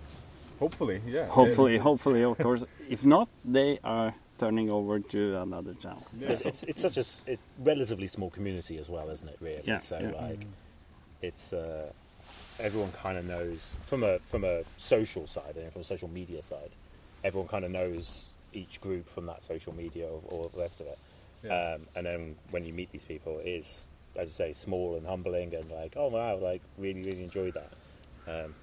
Hopefully, yeah. Hopefully, hopefully, of [laughs] course. If not, they are turning over to another channel. It's, it's, it's such a it, relatively small community as well, isn't it? Really. Yeah, So yeah. like, it's uh, everyone kind of knows from a from a social side and from a social media side, everyone kind of knows each group from that social media or, or the rest of it. Yeah. Um, and then when you meet these people, it is as you say, small and humbling, and like, oh wow, like really really enjoyed that. Um,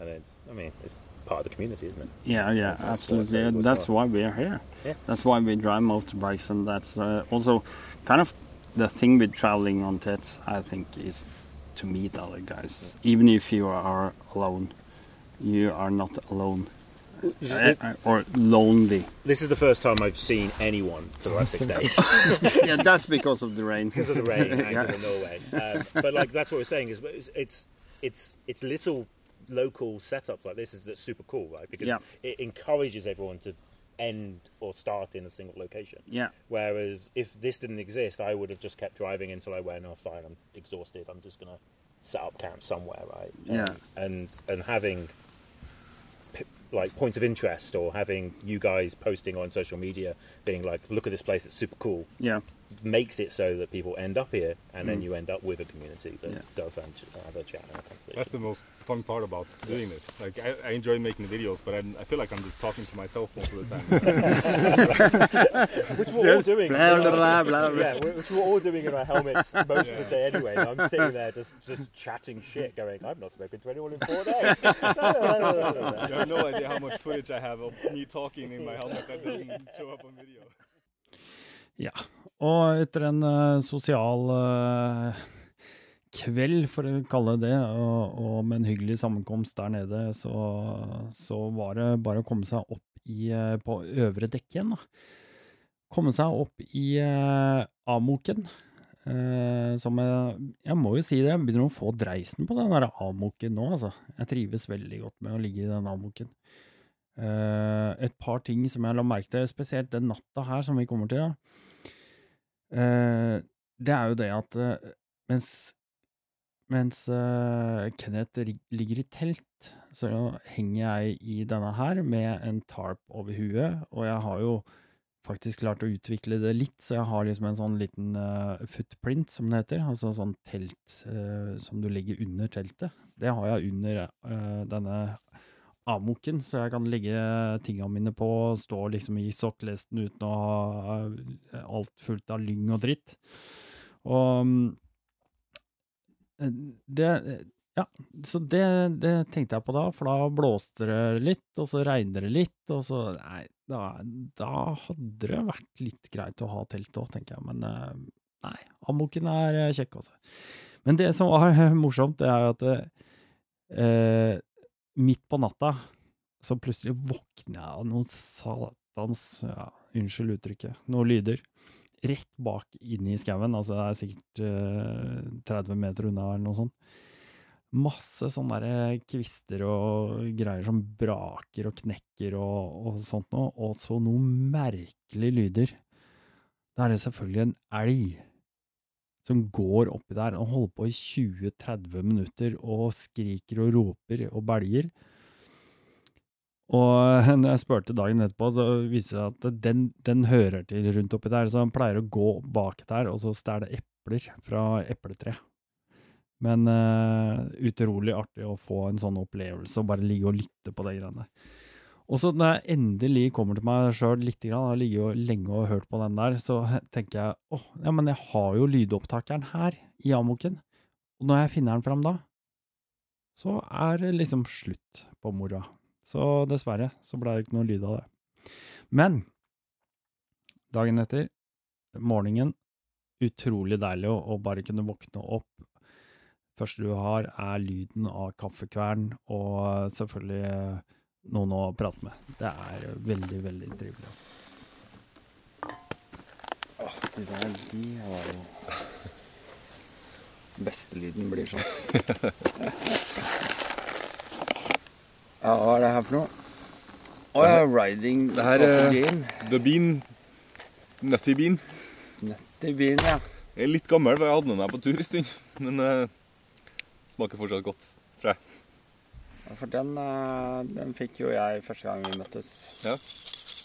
and it's, I mean, it's part of the community, isn't it? Yeah, So yeah, absolutely. good that's why we are here. Yeah. That's why we drive motorbikes, and that's uh, also kind of the thing with traveling on TETs, I think, is to meet other guys. Even if you are alone, you are not alone. Or lonely. This is the first time I've seen anyone for the last six [laughs] days. [laughs] yeah, that's because of the rain. because of the rain [laughs] and Yeah. of Norway. Um, but like that's what we're saying is it's it's it's, little local setups like this is that's super cool, right? Because Yeah. it encourages everyone to end or start in a single location. Yeah. Whereas if this didn't exist, I would have just kept driving until I went, oh fine, I'm exhausted. I'm just gonna set up camp somewhere, right? Yeah. And and having like points of interest or having you guys posting on social media being like look at this place it's super cool Yeah. Makes it so that people end up here and then Mm. you end up with a community that Yeah. does have have a chat and a. That's the most fun part about doing this. Like I, I enjoy making the videos, but I'm, I feel like I'm just talking to myself most of the time. [laughs] which we're all doing Blah, blah, blah, blah, blah. yeah which we're all doing in our helmets [laughs] most of the day anyway and I'm sitting there just just chatting shit going I've not spoken to anyone in four days no, no, no. you have no idea how much footage I have of me talking in my helmet that doesn't show up on video. Ja, og etter en uh, sosial uh, kveld, for å kalle det og, og med en hyggelig sammenkomst der nede, så, så var det bare å komme seg opp i, uh, på øvre dekk igjen. Komme seg opp i uh, Amoken. som jeg, jeg må jo si det, jeg begynner å få dreisen på den der Amoken nå, altså. Jeg trives veldig godt med å ligge i den Amoken. Eh, et par ting som jeg la merke til, spesielt den natta her som vi kommer til. Eh, det er jo det at uh, mens mens Kenneth ligger i telt, så henger jeg i denne her med en tarp over huet, og jeg har jo faktisk klart å utvikle det litt, så jeg har liksom en sånn liten footprint, som det heter, altså sånn telt som du legger under teltet. Det har jeg under denne amoken, så jeg kan legge tinga mine på, og stå liksom i sokkelesten uten å ha eh, alt fullt av lyng og dritt. Og eh, det Ja, så det, det tenkte jeg på da, for da blåste det litt, og så regner det litt, og så Nei, da, da hadde det vært litt greit å ha telt òg, tenker jeg, men eh, nei, amoken er kjekk, altså. Men det som var [laughs] morsomt, det er at eh, midt på natta så plutselig våkner jeg av noen satans, ja, unnskyld uttrykket, noen lyder. Rett bak inne i skauen, altså det er sikkert eh, 30 meter unna eller noe sånt. Masse sånne der kvister og greier som braker og knekker og, og sånt noe, og så noen merkelige lyder. Da er det selvfølgelig en elg som går oppi der og holder på i 20-30 minutter og skriker og roper og belger. Og [laughs] når jeg spurte dagen etterpå, så viser det seg at den, den hører til rundt oppi der, så han pleier å gå bak der og så stjele epler fra epletre. Men uh, utrolig artig å få en sånn opplevelse og bare ligge og lytte på de greiene. Og så når jeg endelig kommer til meg sjøl grann, jeg har ligget jo lenge og hørt på den der, så tenker jeg åh, ja, men jeg har jo lydopptakeren her i Amoken. Og når jeg finner den fram da, så er det liksom slutt på moroa. Så dessverre så ble det ikke noe lyd av det. Men dagen etter, morgenen, utrolig deilig å, å bare kunne våkne opp. Første du har, er lyden av kaffekvern og selvfølgelig noen å prate med. Det er veldig, veldig trivelig. Altså. Åh, de der, de har jo Bestelyden blir sånn. ja, hva er det her for noe? Å ja, riding Det her er- bean. The Bean. Nutty Bean. Nutty bean, ja. Jeg er litt gammel, for jeg hadde med meg på tur en stund. Men uh, smaker fortsatt godt, jeg. For den, eh, den fikk jo jeg første gang vi møttes. Ja.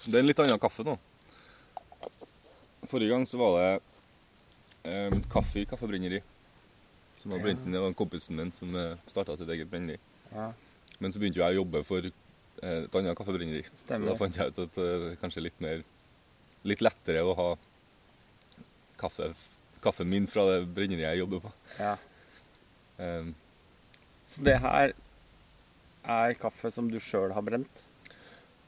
Det er en litt annen kaffe nå. Forrige gang så var det eh, kaffe i kaffebrenneri. Som var brent. Det var kompisen min som eh, starta sitt eget brenneri. Ja, Men så begynte jo jeg å jobbe for eh, et annet kaffebrenneri. Så da fant jeg ut at det er kanskje litt mer Litt lettere å ha kaffe, kaffen min fra det brenneriet jeg jobber på. ja. Um, Så det her er kaffe som du sjøl har brent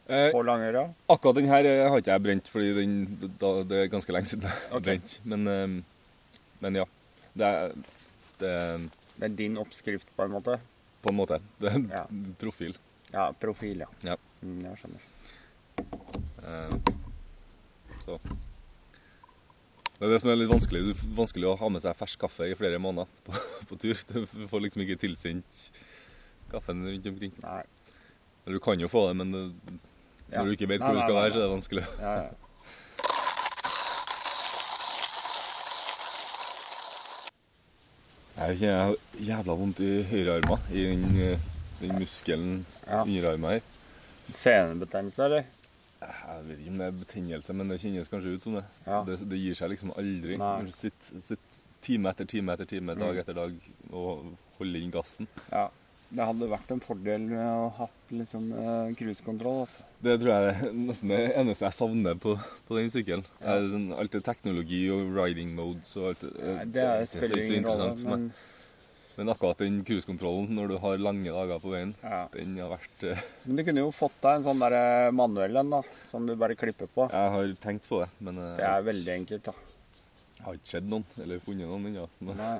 eh, på Langøra? akkurat den her eh, har ikke jeg brent, fordi den, da, det er ganske lenge siden jeg har Ok. brent. Men, eh, men ja. Det er, det er Det er din oppskrift, på en måte? på en måte. Det er Ja. profil. Ja, profil, ja. Ja. Mm, jeg skjønner. Eh, så. Det er det som er litt vanskelig. Det er vanskelig å ha med seg fersk kaffe i flere måneder på, [laughs] på tur. Du får liksom ikke tilsendt kaffen rundt omkring. Nei. Eller du kan jo få det, men det, Ja. når du ikke vet Nei, hvor du skal være, så er det vanskelig. Ja, ja. Jeg kjenner jævla vondt i høyrearmen, i den, eh, den muskelen Ja. underarmen her. Senebetennelse, eller? Jeg vet ikke om det er betennelse, men det kjennes kanskje ut som det. Ja. Det, det gir seg liksom aldri. Når du sitter, sitter time etter time etter time, dag Mm. etter dag og holder inn gassen. Ja. Det hadde vært en fordel å ha hatt liksom eh, cruisekontroll, altså. Det tror jeg er nesten det eneste jeg savner på, på den sykkelen. Ja. Sånn, alt det teknologi og riding modes og alt det. Nei, Det er, så spiller ikke så rolle, men Men akkurat den cruisekontrollen når du har lange dager på veien, ja. den har vært uh... [laughs] Men du kunne jo fått deg en sånn der eh, manuell en, da. Som du bare klipper på. Jeg har tenkt på det, men uh, Det er veldig enkelt, da. jeg har ikke sett noen, eller funnet noen ennå. men- Nei.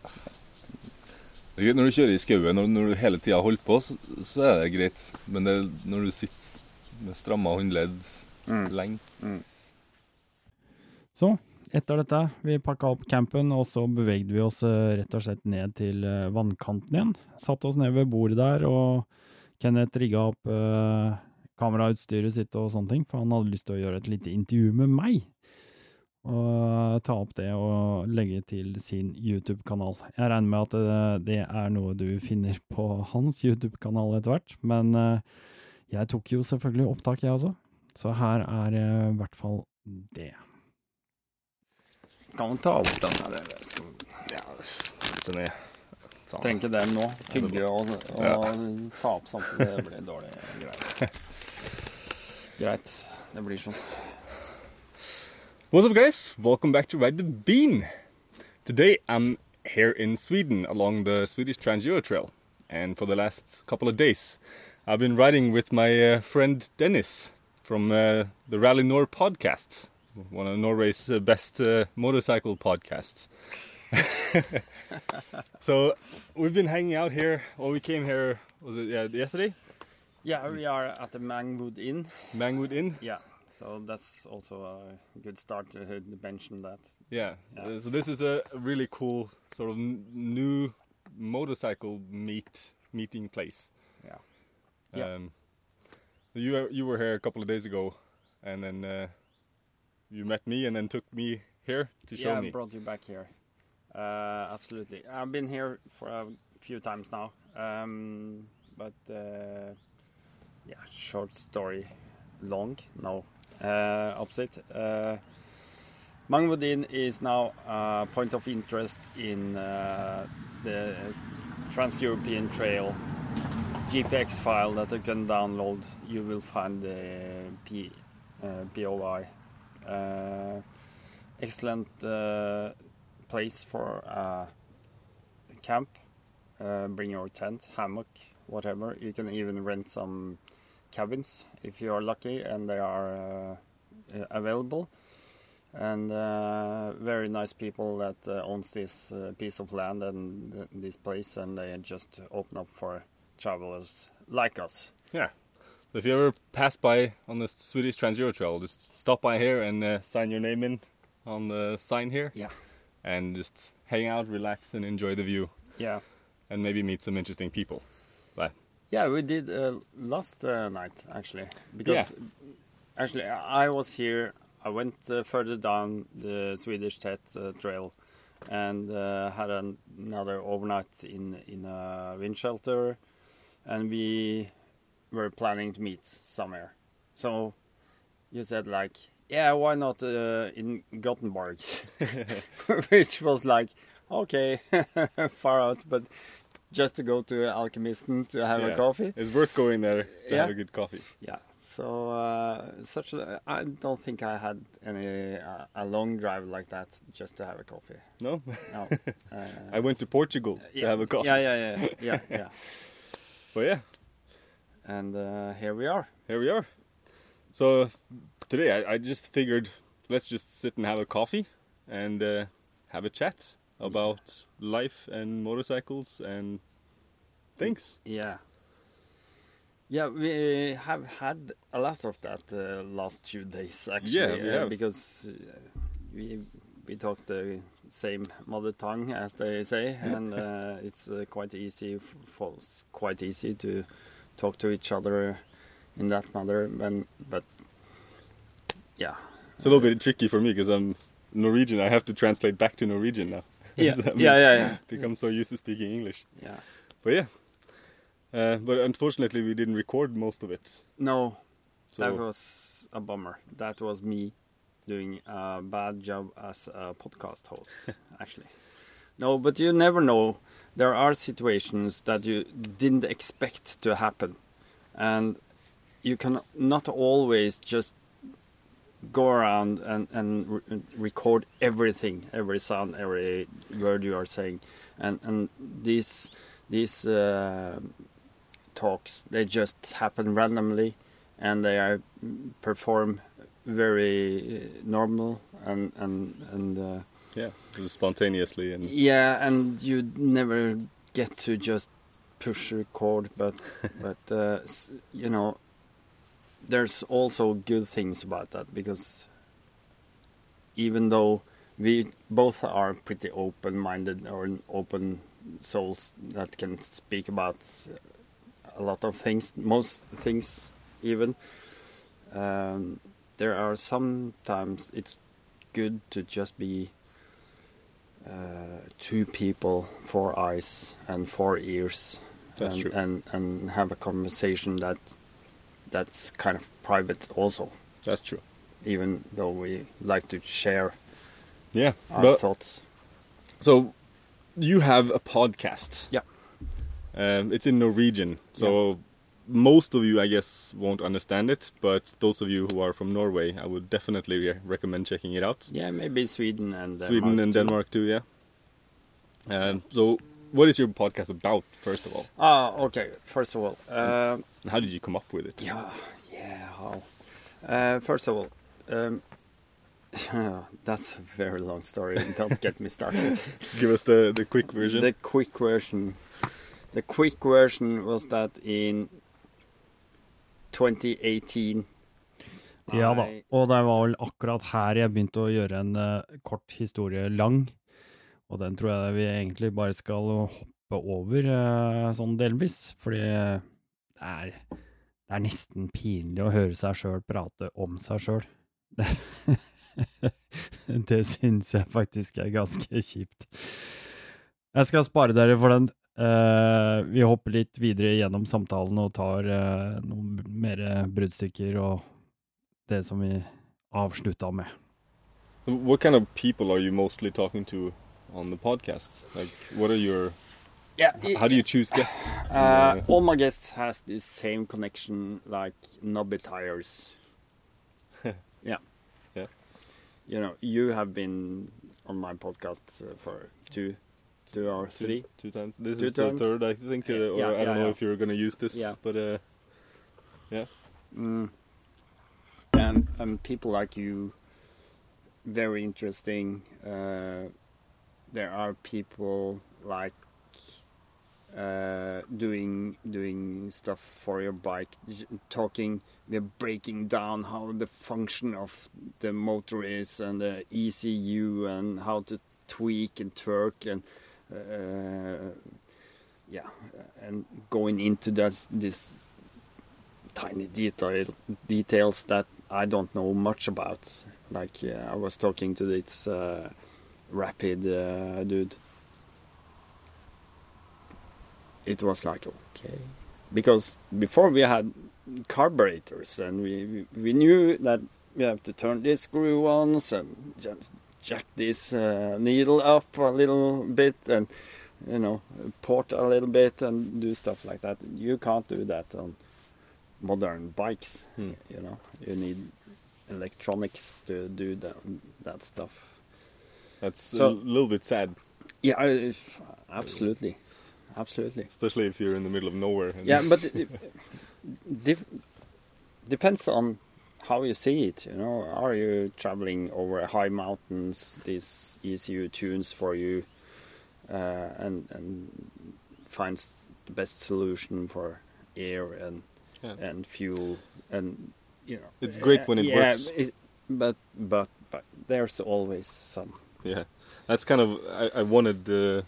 Det er greit Når du kjører i skauen og når du hele tida holder på, så, så er det greit. Men det, er når du sitter med stramma håndledd Mm. lenge Så, etter dette, vi pakka opp campen, og så bevegde vi oss eh, rett og slett ned til eh, vannkanten igjen. Satte oss ned ved bordet der, og Kenneth rigga opp eh, kamerautstyret sitt og sånne ting, for han hadde lyst til å gjøre et lite intervju med meg. Og ta opp det og legge til sin YouTube-kanal. Jeg regner med at det, det er noe du finner på hans YouTube-kanal etter hvert, men eh, jeg tok jo selvfølgelig opptak, jeg også. Så her er eh, i hvert fall det. Kan du ta opp den her? eller skal vi- Ja, sånn. Trenger ikke den nå. Hyggelig å, å Ja. ta opp samtidig. Det blir dårlig greier. [laughs] Greit. Det blir sånn. What's up, guys? Welcome back to Ride the Bean. Today I'm here in Sweden along the Swedish Trans-Euro Trail, and for the last couple of days, I've been riding with my uh, friend Dennis from uh, the Rally Nord podcast, one of Norway's uh, best uh, motorcycle podcasts. [laughs] so we've been hanging out here. Well, we came here was it yeah, yesterday? Yeah, we are at the Mangwood Inn. Mangwood Inn. Yeah, so that's also a good start to mention that. Yeah. Yeah. So this is a really cool sort of n- new motorcycle meet meeting place. Yeah. Yeah. Um, you were, you were here a couple of days ago, and then uh, you met me, and then took me here to show yeah, I me. brought you back here. Uh, absolutely. I've been here for a few times now. Um, but uh, yeah, short story, long. No, opposite. Uh, Mangwood is now a point of interest in uh, the Trans-European Trail GPX file that you can download. You will find the P, uh, POI. Uh, excellent place for uh, camp. Bring your tent, hammock, whatever. You can even rent some cabins if you are lucky and they are uh, available. And uh, very nice people that uh, owns this uh, piece of land and th- this place, and they just open up for travelers like us. So if you ever pass by on the Swedish Trans-Euro Trail, just stop by here and uh, sign your name in on the sign here. Yeah. And just hang out, relax, and enjoy the view, Yeah. and maybe meet some interesting people. Yeah, we did uh, last uh, night actually because actually I I was here. I went uh, further down the Swedish Tet uh, Trail, and uh, had an, another overnight in in a wind shelter, and we were planning to meet somewhere. So you said like, yeah, why not uh, in Gothenburg, [laughs] [laughs] which was like, okay, [laughs] far out, but just to go to Alkymisten to have a coffee. It's worth going there to Yeah. have a good coffee. Yeah. So uh, such a, I don't think I had any uh, a long drive like that just to have a coffee. No, No. [laughs] Uh, I went to Portugal to have a coffee. Yeah, yeah, yeah, yeah, [laughs] yeah. But yeah, And uh, here we are. here we are. So today I, I just figured let's just sit and have a coffee and uh, have a chat about life and motorcycles and things. Yeah. Yeah, we have had a lot of that uh, last few days actually. Yeah, uh, because uh, we we talk the same mother tongue as they say, and uh, it's uh, quite easy for quite easy to talk to each other in that manner. And, but yeah, It's a little bit tricky for me because I'm Norwegian. I have to translate back to Norwegian now. Yeah, I'm yeah, yeah, yeah, Become so used to speaking English. yeah. But yeah. Uh, but unfortunately, we didn't record most of it. No, So That was a bummer. That was me doing a bad job as a podcast host, [laughs] actually. No, but you never know. There are situations that you didn't expect to happen. And you can not always just go around and, and re- record everything, every sound, every word you are saying. And, and these, these uh, talks, they just happen randomly and they are perform very uh, normal and and and uh, yeah, spontaneously and yeah and you never get to just push record but [laughs] but uh, you know there's also good things about that because even though we both are pretty open minded or open souls that can speak about a lot of things most things even um, there are sometimes it's good to just be uh, two people, four eyes and four ears, That's and, true. and and have a conversation that that's kind of private also, that's true. even though we like to share Yeah, our but thoughts. so you have a podcast. Yeah. Um, it's in Norwegian, so most of you, I guess, won't understand it. But those of you who are from Norway, I would definitely re- recommend checking it out. Yeah, maybe Sweden and Sweden Denmark and too. Denmark too, yeah. Um, so, what is your podcast about, first of all? Ah, okay. First of all, uh, And how did you come up with it? Yeah, yeah. How? Uh, first of all, um, [laughs] that's a very long story. [laughs] Don't get me started. Give us the, the quick version. the quick version. The quick version was that in 2018. Ja da, og det var vel akkurat her jeg begynte å gjøre en eh, kort historie lang. Og den tror jeg vi egentlig bare skal hoppe over, eh, sånn delvis. Fordi det er, det er nesten pinlig å høre seg sjøl prate om seg sjøl. [laughs] det syns jeg faktisk er ganske kjipt. Jeg skal spare dere for den. Uh, vi hopper litt videre gjennom samtalen og tar uh, noen mer bruddstykker og det som vi avslutta med. Hva kind of people are you to on the podcast? Like, what are your? Yeah, How do you choose guests? Uh, all my guests has the same connection like knobby tires. [laughs] yeah. Yeah. You know, you have been on my podcast uh, for two, two or three. Two times. This Two is times. the third, I think. Uh, or Yeah, I don't know yeah. if you're gonna use this, Yeah. but uh, Mm. And and people like you, very interesting. Uh, there are people like uh, doing doing stuff for your bike, talking, they're breaking down how the function of the motor is and the ECU and how to tweak and twerk and uh, yeah, and going into this this tiny detail details that I don't know much about. Like uh, I was talking to this uh, rapid uh, dude. It was like okay, because before we had carburetors and we we, we knew that we have to turn this screw once and just jack this uh, needle up a little bit and you know port a little bit and do stuff like that. You can't do that on modern bikes. Hmm. You know, you need electronics to do that that stuff. That's So- a little bit sad, Yeah, I- absolutely, absolutely. especially if you're in the middle of nowhere. and- Yeah, but [laughs] it, dif- depends on how you see it. You know, are you traveling over high mountains? These ECU tunes for you, uh, and and finds the best solution for air and Yeah. and fuel and you know. It's great when it yeah, works. it- but but but there's always some. Yeah, that's kind of I, I wanted. Uh,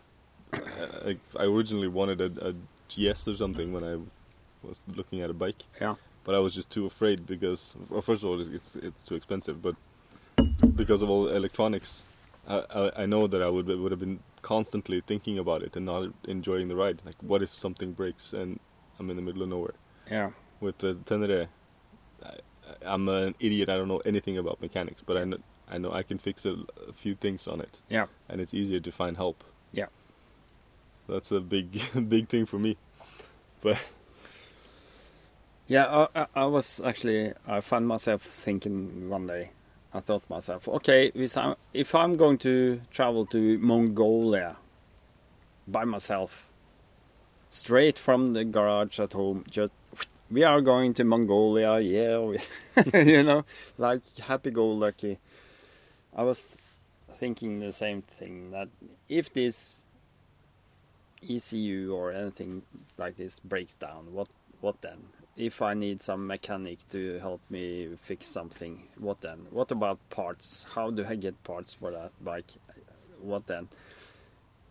I, I originally wanted a, a GS or something when I was looking at a bike. Yeah. But I was just too afraid because, well, first of all, it's it's, it's too expensive, but because of all the electronics, I, I I know that I would would have been constantly thinking about it and not enjoying the ride. Like, what if something breaks and I'm in the middle of nowhere? Yeah. With the Tenere, I, I'm an idiot. I don't know anything about mechanics, but I know, I know I can fix a, a few things on it Yeah. and it's easier to find help. Yeah. That's a big, [laughs] big thing for me. But Yeah, I, I, was actually, I found myself thinking one day, I thought myself, okay, if I'm, if I'm going to travel to Mongolia by myself, straight from the garage at home, just, we are going to Mongolia, yeah, we, [laughs] you know, like happy-go-lucky. I was thinking the same thing, that if this ECU or anything like this breaks down, what what then? If I need some mechanic to help me fix something, what then? What about parts? How do I get parts for that bike? What then?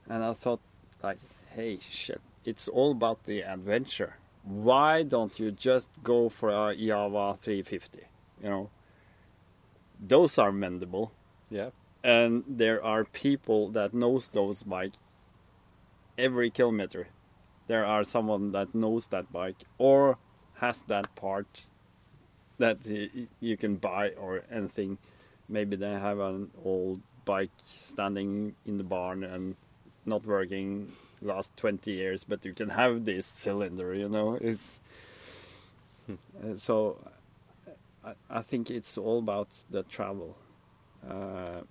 And I thought, like, hey, shit, it's all about the adventure. Why don't you just go for a Jawa 350? You know, those are mendable yeah, and there are people that knows those bike every kilometer. There are someone that knows that bike or has that part that you can buy or anything. Maybe they have an old bike standing in the barn and not working last 20 years but you can have this cylinder you know? It's uh, so I, I think it's all about the travel uh,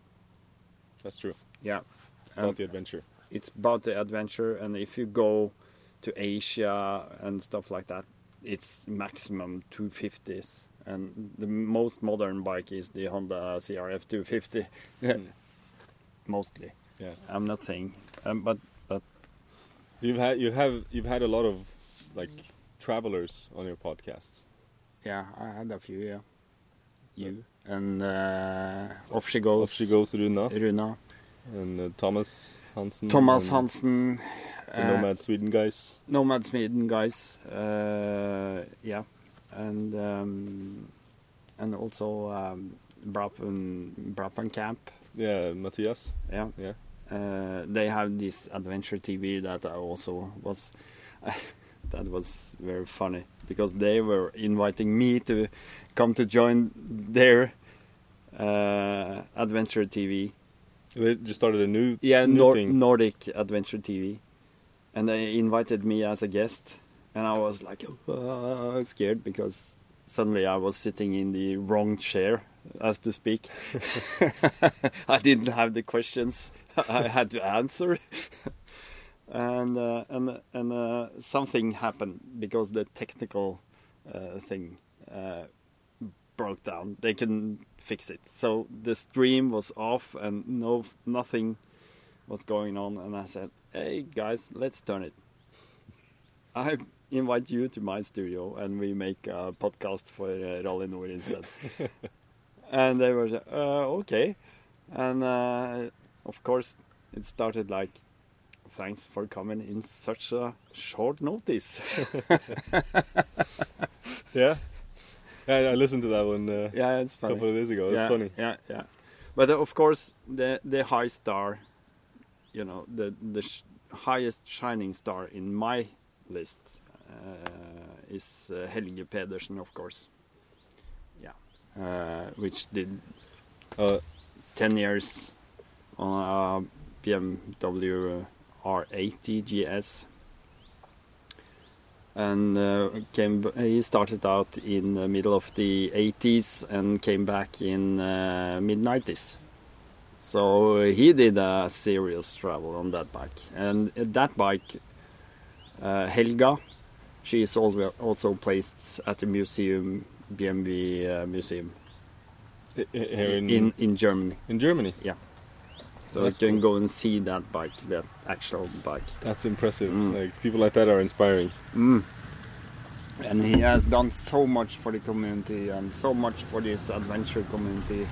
that's true. yeah. It's about the adventure. it's about the adventure and if you go to asia and stuff like that it's maximum 250s and the most modern bike is the honda crf 250 [laughs] mostly. Yeah, i'm not saying um, but but. You've had you have you've had a lot of like travelers on your podcasts. yeah i had a few yeah. You and uh, off she goes Off she goes, Runa runa and uh, Thomas Hansen. thomas hansen the uh, Nomad Sweden guys. Nomad Sweden guys, uh, yeah, and um, and also um, Brappen Brappen Camp, Yeah, Matthias. yeah. Yeah. Uh, they have this adventure TV that I also was. [laughs] that was very funny because they were inviting me to come to join their uh, adventure TV. They just started a new Yeah, new Nor-. Nordic Adventure TV, and they invited me as a guest, and I was like uh, scared because suddenly I was sitting in the wrong chair, as to speak. [laughs] [laughs] I didn't have the questions [laughs] I had to answer, and uh, and and uh, something happened because the technical uh, thing. Broke down. They couldn't fix it. So the stream was off and no nothing was going on. And i said hey guys let's turn it. I invite you to my studio and we make a podcast for uh, rally nord instead. [laughs] And they were uh, okay. And uh, of course it started like thanks for coming in such a short notice. [laughs] [laughs] Yeah. Yeah, I listened to that one uh, yeah it's a couple of days ago. It's yeah, funny. yeah yeah but of course the the high star, you know, the the sh- highest shining star in my list uh, is uh, Helge Pedersen, of course. Yeah, uh, which did Uh, 10 years on a BMW R80 GS. And uh, came. He started out in the middle of the 80s and came back in uh, mid 90s. So he did a serious travel on that bike, and that bike, uh, Helga, she is also placed at the museum, BMW uh, museum i- i- here in in in Germany. in Germany. So That's you can cool. go and see that bike, that actual bike. That's impressive. Mm. Like people like that are inspiring. Mm. And he has done so much for the community and so much for this adventure community.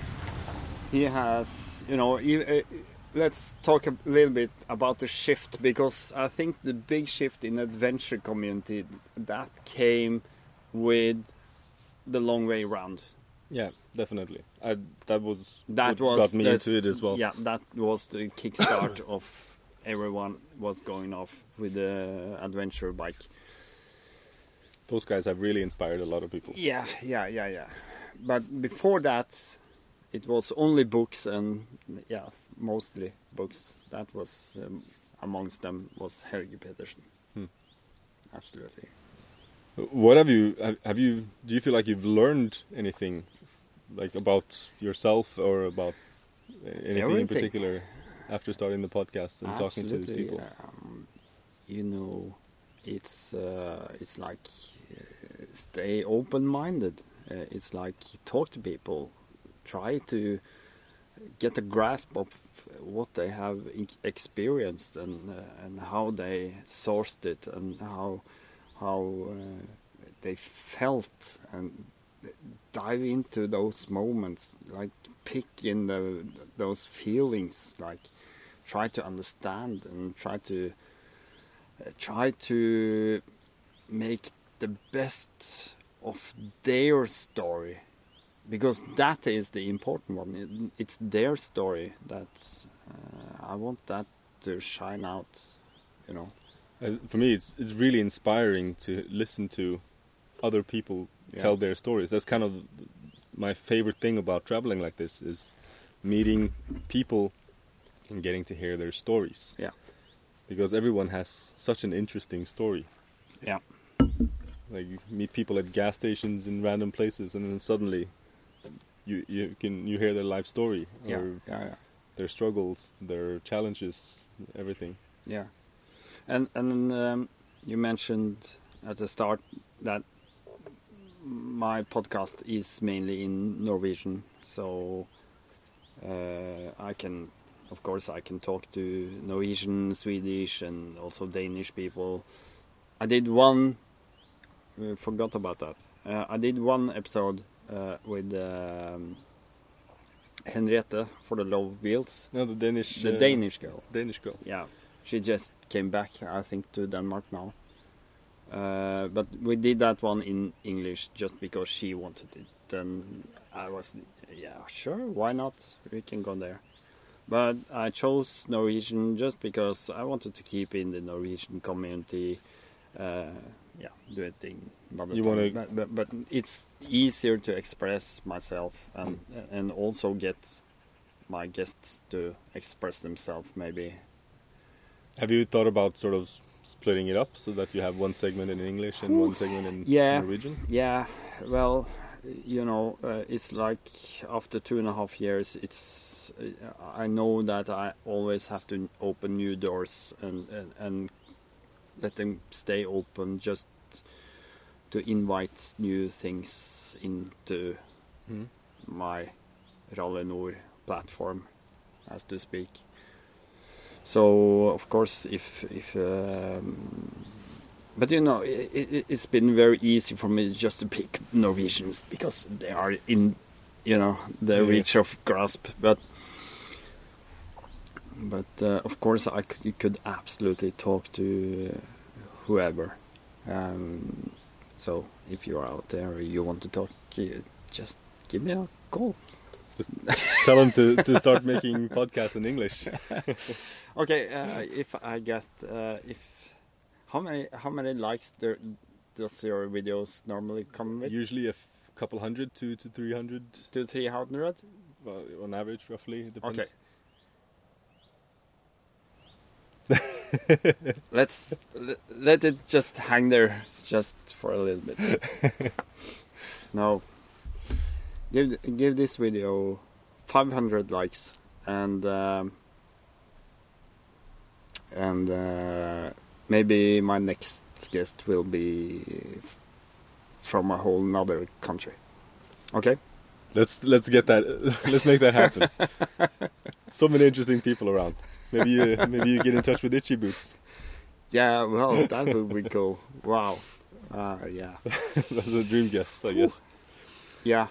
He has, you know, he, uh, let's talk a little bit about the shift because I think the big shift in adventure community that came with the long way round. Yeah, definitely. I, that was That was got me into it as well. Yeah, that was the kickstart [laughs] of everyone was going off with the adventure bike. Those guys have really inspired a lot of people. Yeah, yeah, yeah, yeah. But before that, it was only books and yeah, mostly books. That was um, amongst them was Helge Pedersen. Hmm. Absolutely. What have you have, have you do you feel like you've learned anything like about yourself or about anything in particular after starting the podcast and talking to these people? Um, you know, it's uh, it's like uh, stay open-minded. Uh, it's like talk to people, try to get a grasp of what they have experienced and uh, and how they sourced it and how how uh, they felt and dive into those moments like pick in the those feelings like try to understand and try to uh, try to make the best of their story. Because that is the important one. It- it's their story that uh, i want that to shine out you know? Uh, for me, it's it's really inspiring to listen to other people Yeah. tell their stories. That's kind of my favorite thing about traveling like this is meeting people and getting to hear their stories. Yeah. Because everyone has such an interesting story. Yeah. Like you meet people at gas stations in random places, and then suddenly you you can you hear their life story or yeah yeah yeah their struggles, their challenges, everything. Yeah, and and um, you mentioned at the start that my podcast is mainly in Norwegian, so uh, I can, of course, I can talk to Norwegian, Swedish, and also Danish people. I did one. Uh, forgot about that. Uh, I did one episode uh, with um, Henriette for the Love Wheels, No, the Danish the uh, Danish girl. Danish girl. Yeah, she just came back, I think, to Denmark now. Uh, but we did that one in English just because she wanted it. Then I was, yeah, sure, why not? We can go there. But I chose Norwegian just because I wanted to keep in the Norwegian community. Uh, yeah, do a thing. You wanna- but, but but it's easier to express myself and and also get my guests to express themselves maybe Have you thought about sort of splitting it up so that you have one segment in English and one segment in Yeah. Norwegian? Yeah, well, you know, uh, it's like after two and a half years, it's uh, I know that I always have to open new doors and and, and let them stay open, just to invite new things into Mhm. my Rally Nord platform, as to speak. So of course, if if um, but you know, it, it, it's been very easy for me just to pick Norwegians because they are in, you know, the Yeah. reach of grasp. But but uh, of course, I c- could absolutely talk to whoever. Um, so if you're out there, or you want to talk, just give me a call. Tell them to, to start making podcasts in English. [laughs] Okay, uh, if I get uh, if how many how many likes there does your videos normally come with? Usually a f- couple hundred, two to three hundred. To three hundred. well, on average, roughly. It depends. Okay. [laughs] Let's let, let it just hang there just for a little bit. [laughs] no. Give give this video 500 likes and um, and uh, maybe my next guest will be from a whole nother country. Okay? Let's let's get that. [laughs] let's make that happen. [laughs] so many interesting people around. Maybe you maybe you get in touch with Itchy Boots. Yeah, well, that would be cool. Wow. Uh, yeah. [laughs] That's a dream guest, I guess. Yeah,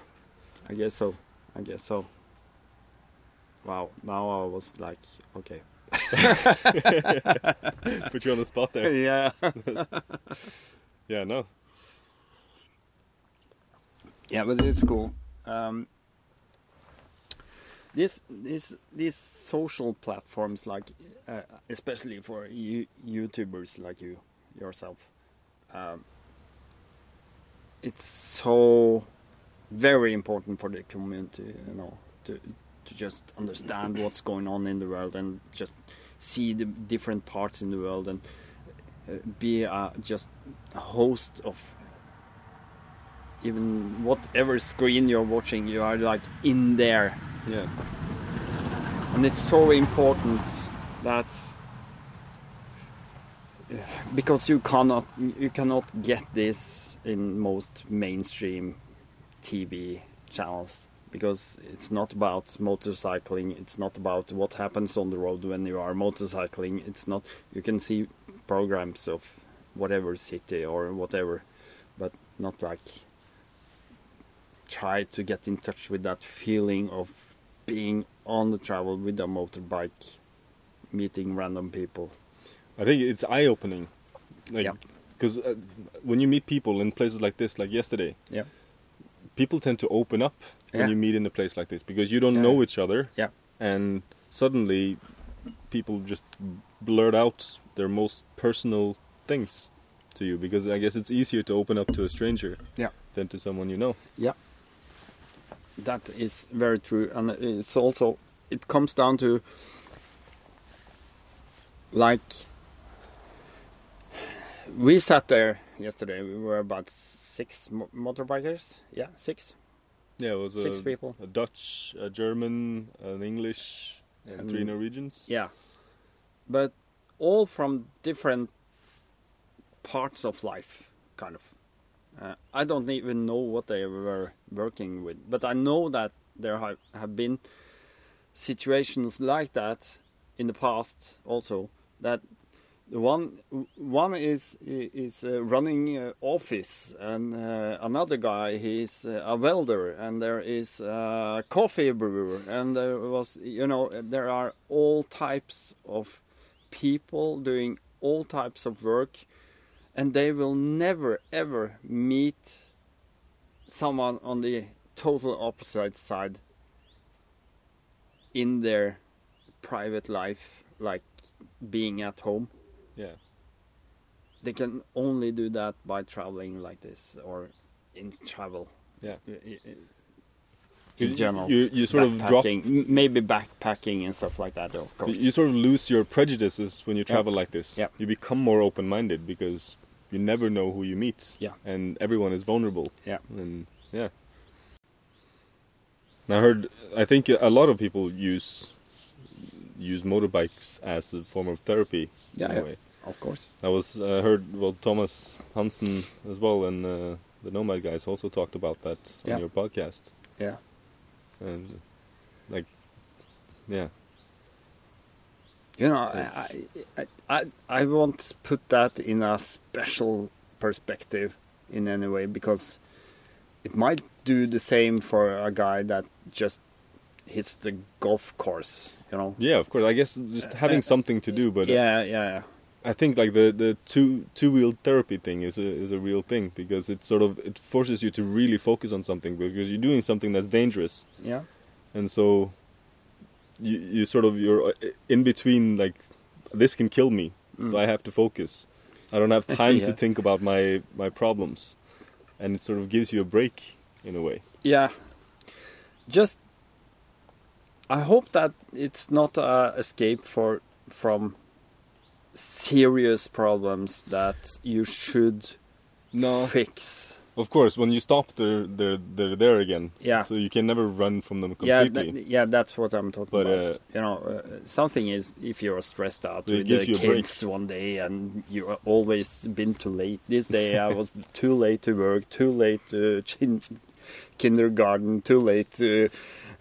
I guess so. I guess so. Wow, now I was like, okay. [laughs] Put you on the spot there. [laughs] yeah. [laughs] Yeah, no. Yeah, but it's cool. Um, this, this, these social platforms, like uh, especially for you, YouTubers like you yourself, um, it's so very important for the community, you know, to to just understand what's going on in the world and just see the different parts in the world and uh, be uh, just a host of even whatever screen you're watching, you are like in there, Yeah. and it's so important that because you cannot you cannot get this in most mainstream TV channels because it's not about motorcycling it's not about what happens on the road when you are motorcycling it's not you can see programs of whatever city or whatever but not like try to get in touch with that feeling of being on the travel with a motorbike meeting random people I think it's eye opening. Like, Yeah. because uh, when you meet people in places like this, like yesterday, Yeah. People tend to open up when Yeah. you meet in a place like this because you don't Yeah. know each other. Yeah. And suddenly, people just blurt out their most personal things to you because I guess it's easier to open up to a stranger Yeah. than to someone you know. Yeah. That is very true, and it's also it comes down to like we sat there yesterday. We were about six mo- motorbikers. Yeah, six. Yeah, it was Six a, people. a Dutch, a German, an English, and three Norwegians. Yeah, but all from different parts of life, kind of. Uh, I don't even know what they were working with, but I know that there have, have been situations like that in the past also. That one one is is uh, running uh, office, and uh, another guy he's a welder, and there is a coffee brewer, and there was you know there are all types of people doing all types of work, and they will never ever meet someone on the total opposite side in their private life, like being at home. Yeah. They can only do that by traveling like this or in travel. Yeah. I- I- You- In general, you, you sort of drop maybe backpacking and stuff like that. Of You- course, You sort of lose your prejudices when you Yeah. travel like this. Yeah. You become more open-minded because you never know who you meet. Yeah. And everyone is vulnerable. Yeah. And yeah. I heard. I think a lot of people use use motorbikes as a form of therapy. Yeah, in yeah. a way. Of course. I was uh, heard well Thomas Hansen as well, and uh, the Nomad guys also talked about that on Yeah. your podcast. Yeah. And like, yeah. You know, I, I, I, I won't put that in a special perspective in any way because it might do the same for a guy that just hits the golf course. You know. Yeah, of course. I guess just having something to do, but uh, yeah, yeah, yeah. I think like the the two two wheel therapy thing is a is a real thing because it sort of it forces you to really focus on something because you're doing something that's dangerous Yeah. and so you you sort of you're uh, in between like this can kill me, so I have to focus. I don't have [laughs] time to think about my my problems, and it sort of gives you a break in a way. Yeah. Just I hope that it's not a escape for from serious problems that you should No, fix. of course, when you stop, they're they're they're there again. Yeah. So you can never run from them Yeah, completely. that, yeah, that's what I'm talking But, about. uh, you know, uh, something is if you're stressed out with the kids one day and you've always been too late. This day I was [laughs] too late to work, too late to chin- kindergarten, too late to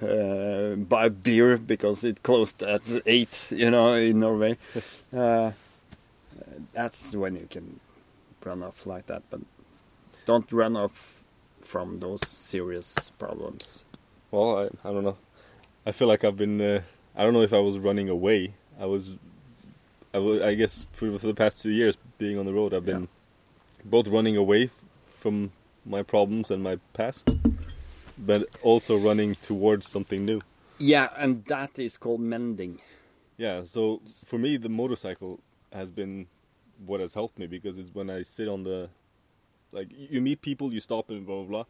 uh, buy beer because it closed at eight. You know, in Norway. [laughs] That's when you can run off like that, but don't run off from those serious problems. Well, I, I don't know. I feel like I've been. Uh, I don't know if I was running away. I was. I, wa- I guess for, for the past two years being on the road, I've been both running away from my problems and my past, but also running towards something new. Yeah, and that is called mending. Yeah. So for me, the motorcycle has been what has helped me because it's when I sit on the, like you meet people, you stop and blah blah blah,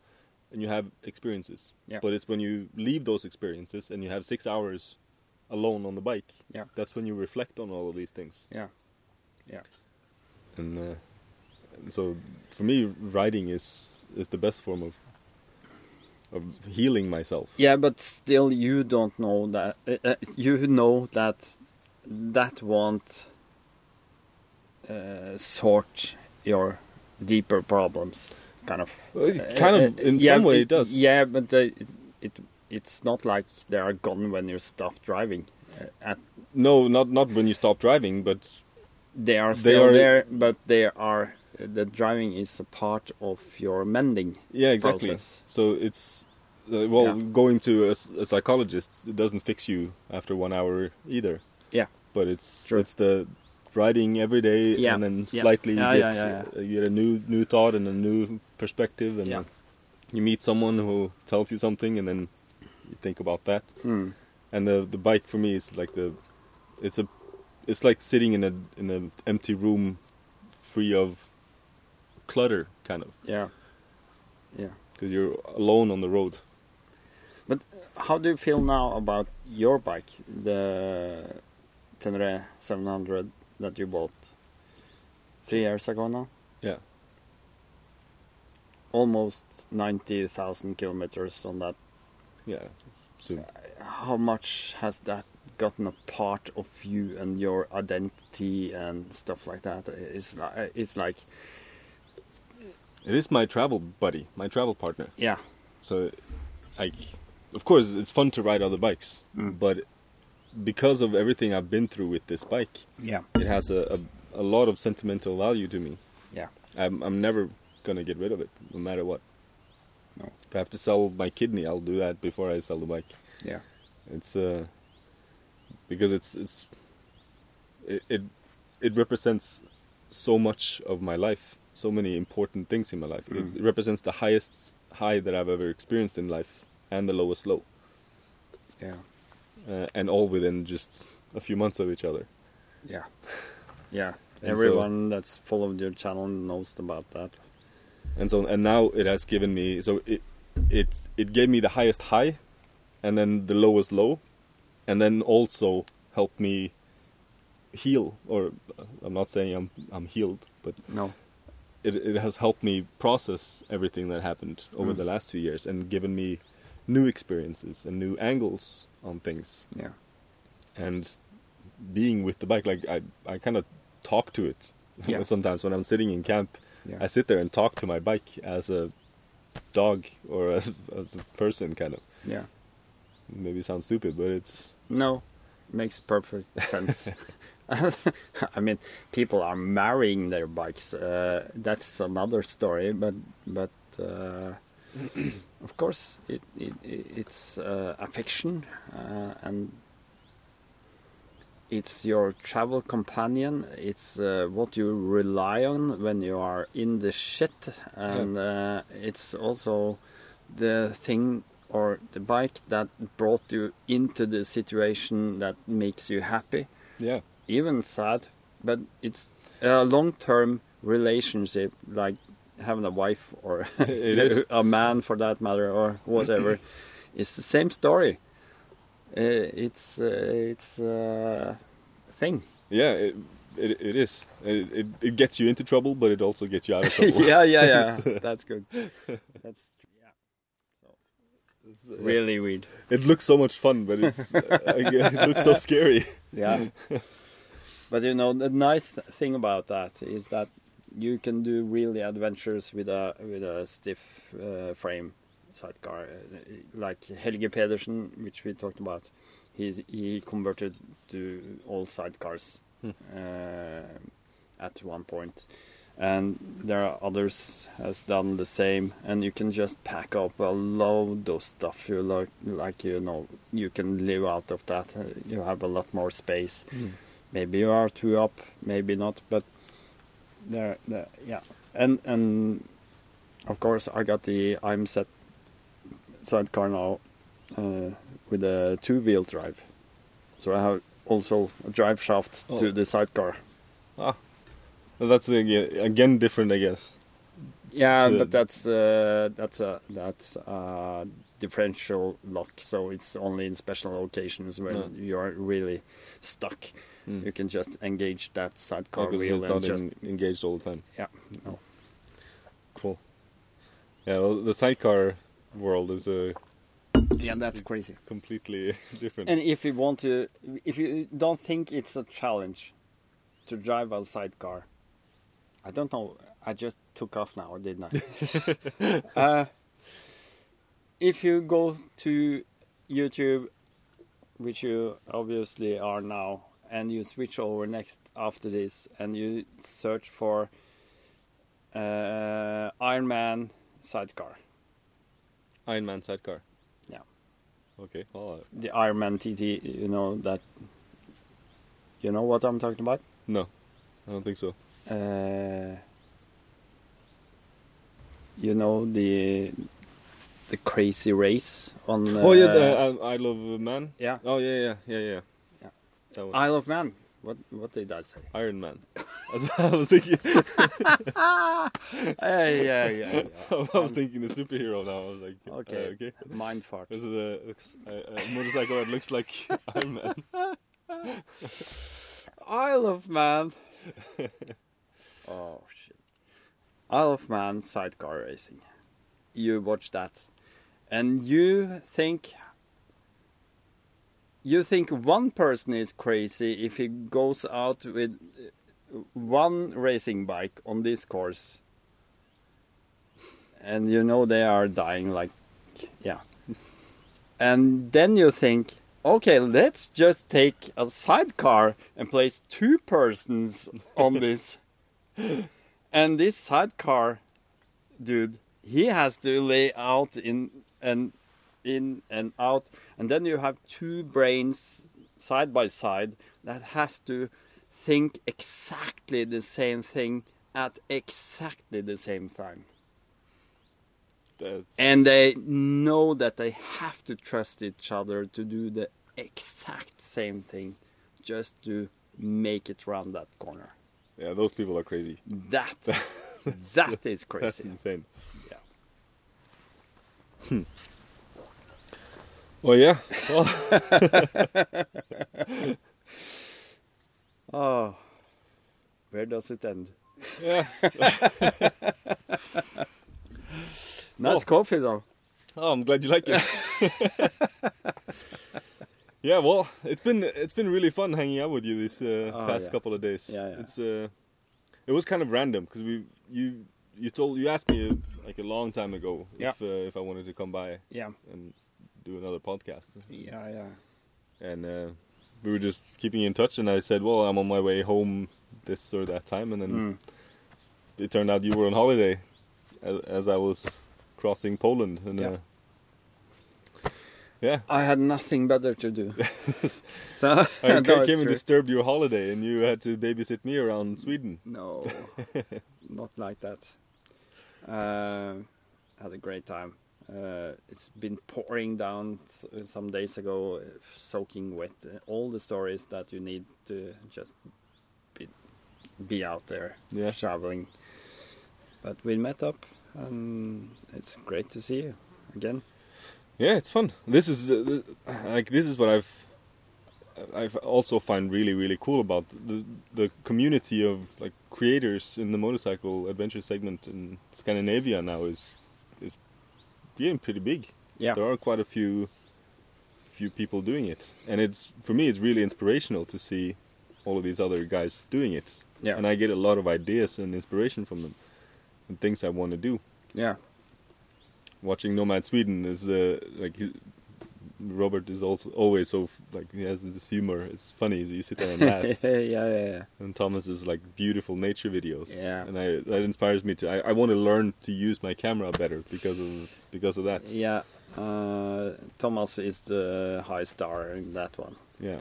and you have experiences. Yeah. But it's when you leave those experiences and you have six hours alone on the bike. Yeah. That's when you reflect on all of these things. Yeah. Yeah. And, uh, so for me, riding is is the best form of of healing myself. Yeah, but still, you don't know that. Uh, uh, you know that that won't uh, sort your deeper problems, kind of. It kind of, in Uh, yeah, some way, it does. Yeah, but uh, it, it it's not like they are gone when you stop driving. Uh, at, No, not not when you stop driving, but they are They are- there, but they are. The driving is a part of your mending. Yeah, exactly. process. So it's uh, well, Yeah. going to a psychologist it doesn't fix you after one hour either. Yeah. But it's True. it's the riding every day, Yeah. and then slightly Yeah, you yeah, get yeah, uh, you get a new new thought and a new perspective, and Yeah. you meet someone who tells you something, and then you think about that. Hmm. And the the bike for me is like the it's a it's like sitting in a in an empty room, free of clutter, kind of, Yeah. Yeah. because you're alone on the road. But how do you feel now about your bike, the Tenere 700 that you bought three years ago now? Yeah. Almost 90,000 kilometers on that. Yeah. So How much has that gotten a part of you and your identity and stuff like that? It's like, it's like it is my travel buddy, my travel partner. yeah, So, like, of course, it's fun to ride other bikes, Mm. but because of everything I've been through with this bike, yeah, it has a, a, a lot of sentimental value to me. yeah, I'm, I'm never gonna get rid of it, no matter what. No. If I have to sell my kidney, I'll do that before I sell the bike. yeah, It's uh, because it's it's it, it it represents so much of my life, so many important things in my life. Mm. It represents the highest high that I've ever experienced in life and the lowest low, yeah, uh, and all within just a few months of each other. yeah, yeah. [laughs] And Everyone that's followed your channel knows about that. and so and now it has given me so it it it gave me the highest high and then the lowest low and then also helped me heal or i'm not saying i'm i'm healed but No, it, it has helped me process everything that happened over Mm. the last two years and given me new experiences and new angles on things yeah, and being with the bike like i i kind of talk to it [laughs] Yeah. sometimes when i'm sitting in camp yeah, I sit there and talk to my bike as a dog or [laughs] as, as a person, kind of. yeah. Maybe it sounds stupid, but it's No, makes perfect [laughs] sense. I mean, people are marrying their bikes. Uh, that's another story, but but uh, [clears throat] of course, it, it it's uh, affection uh, and it's your travel companion. It's uh, what you rely on when you are in the shit, and uh, it's also the thing or the bike that brought you into the situation that makes you happy, Yeah. even sad, but it's a long-term relationship, like having a wife or [laughs] It is. a man for that matter, or whatever. [laughs] it's the same story. Uh, it's uh, it's uh, a thing. Yeah, it, it, it is. It, it, it gets you into trouble, but it also gets you out of [laughs] trouble. yeah, yeah, yeah. That's good. That's yeah. It's, uh, Really weird. It looks so much fun, but it's uh, it looks so scary. Yeah. but you know the nice thing about that is that you can do really adventures with a with a stiff uh, frame sidecar, uh, like Helge Pedersen, which we talked about. He's he converted to all sidecars Hmm. uh, at one point, and there are others has done the same. And you can just pack up a load of stuff. You like like you know you can live out of that. Uh, you have a lot more space. Maybe you are too up, maybe not, but there, there yeah. And and of course I got the I'm set sidecar now uh, with a two wheel drive, so I have also a drive shaft Oh. to the sidecar. Well, That's again, again different, I guess. Yeah, So- but that's uh, that's a that's a differential lock, so it's only in special occasions when Yeah. you are really stuck. Mm. You can just engage that sidecar Because wheel and just engaged all the time. yeah. No. Cool. Yeah, well, the sidecar world is a Yeah, that's crazy. completely [laughs] different. And if you want to, if you don't think it's a challenge to drive a sidecar, I don't know. I just took off now, didn't I? [laughs] uh, if you go to YouTube, which you obviously are now, and you switch over next after this, and you search for uh, Iron Man sidecar, Iron Man sidecar. Yeah. Okay. Well, uh, the Iron Man TT, you know that. You know what I'm talking about? no, I don't think so. Uh, you know the the crazy race on. Uh, oh yeah, the uh, Isle of Man. yeah. Oh yeah, yeah, yeah, yeah. Yeah. That. Isle of Man. What what did I say? Iron Man. [laughs] That's what I was thinking. [laughs] Hey, yeah, yeah, [laughs] I was thinking the superhero now. I was like, uh, Okay. okay. Mind fart. This is a, a, a motorcycle that looks like Iron Man. Isle of Man. oh shit. Isle of Man sidecar racing. You watch that, and you think you think one person is crazy if he goes out with uh, one racing bike on this course, and you know they are dying like, yeah. And then you think, okay, let's just take a sidecar and place two persons on [laughs] this. and this sidecar dude, he has to lay out in and in and out, and then you have two brains side by side that has to think exactly the same thing at exactly the same time That's, and they know that they have to trust each other to do the exact same thing just to make it round that corner yeah, those people are crazy. that [laughs] that is [laughs] crazy. That's insane. Yeah. Hmm. Well, yeah. Well, oh where does it end yeah. nice Oh. coffee though Oh, I'm glad you like it. [laughs] yeah, well, it's been it's been really fun hanging out with you these uh, Oh, past yeah. couple of days. Yeah, yeah. It's uh, it was kind of random because we you you told you asked me uh, like a long time ago Yeah. if uh, if I wanted to come by yeah and do another podcast, yeah yeah and uh, we were just keeping in touch. And I said, well, I'm on my way home this or that time, and then Mm. it turned out you were on holiday as, as I was crossing Poland, and Yeah. uh, yeah. I had nothing better to do [laughs] so, I [laughs] no, came and true. disturbed your holiday, and you had to babysit me around Sweden. No, [laughs] not like that. Uh, had a great time, Uh, it's been pouring down some days ago, soaking wet. Uh, all the stories that you need to just be, be out there Yeah. traveling. But we met up, and it's great to see you again. Yeah, it's fun. This is uh, like this is what I've I've also find really really cool about the the community of like creators in the motorcycle adventure segment in Scandinavia now is getting pretty big. Yeah. There are quite a few few people doing it, and it's for me it's really inspirational to see all of these other guys doing it. Yeah. And I get a lot of ideas and inspiration from them and things I want to do Yeah. watching Nomad Sweden is uh, like Robert is also always so like he has this humor. It's funny. You sit there and laugh. [laughs] yeah, yeah, yeah. and Thomas is like beautiful nature videos. Yeah. and I that inspires me to. I, I want to learn to use my camera better because of because of that. Yeah, uh, Thomas is the high star in that one. Yeah,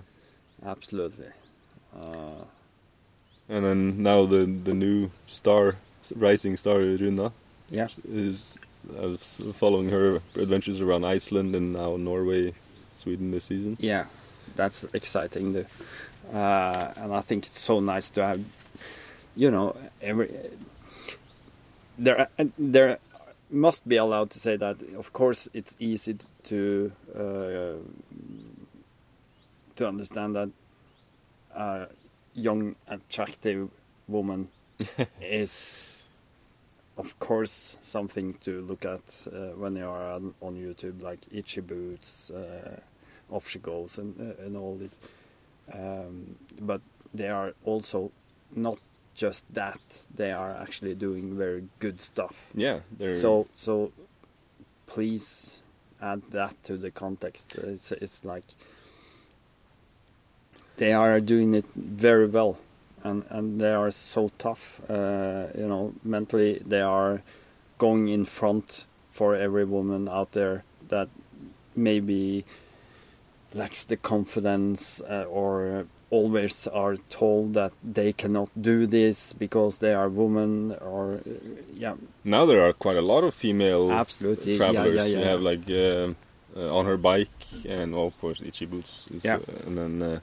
Absolutely. Uh, and then now the the new star, rising star Runa, yeah, is I was following her adventures around Iceland and now Norway, Sweden this season. yeah, that's exciting. The, uh, and I think it's so nice to have, you know, every there there must be allowed to say that. Of course, it's easy to uh, to understand that a young, attractive woman [laughs] is, of course, something to look at uh, when you are on, on YouTube, like Itchy Boots, uh, Off She Goes, and uh, and all this. Um, but they are also not just that; they are actually doing very good stuff. Yeah, they're So so please add that to the context. It's it's like they are doing it very well, and and they are so tough. Uh, you know, mentally they are going in front for every woman out there that maybe lacks the confidence uh, or always are told that they cannot do this because they are women or uh, yeah now there are quite a lot of female absolutely yeah, travelers. yeah, yeah, You yeah. have like um uh, on her bike, and of course Itchy Boots. Is, Yeah. uh, and then uh,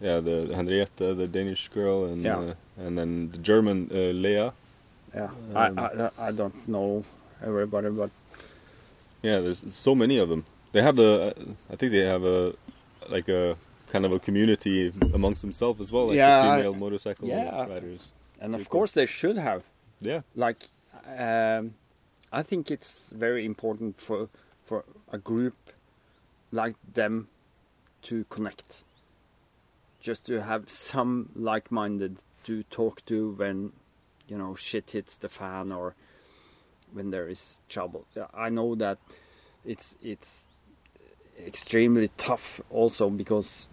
yeah, the Henriette, the Danish girl, and Yeah. uh, and then the German uh, Lea. Yeah, Um, I, I I don't know everybody, but Yeah, there's so many of them. They have the, I think they have a like a kind of a community amongst themselves as well, like Yeah, the I- female motorcycle yeah. riders. and of cool. course they should have. Yeah, Like, um, I think it's very important for for a group like them to connect. Just to have some like-minded to talk to when you know shit hits the fan or when there is trouble. I know that it's it's extremely tough also because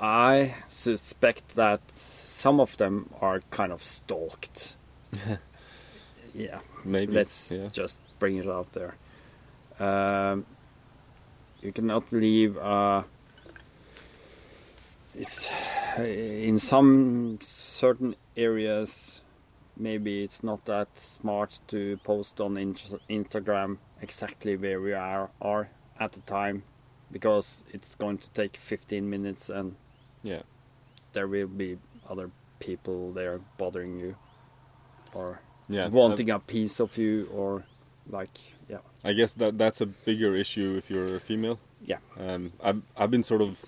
I suspect that some of them are kind of stalked. [laughs] yeah, maybe. let's yeah. just bring it out there. Um, you cannot leave. Uh, it's in some certain areas. Maybe it's not that smart to post on Instagram exactly where we are, are at the time, because it's going to take 15 minutes and yeah. there will be other people there bothering you, or Yeah, wanting a piece of you, or like yeah. I guess that that's a bigger issue if you're a female. Yeah. Um, I've I've been sort of,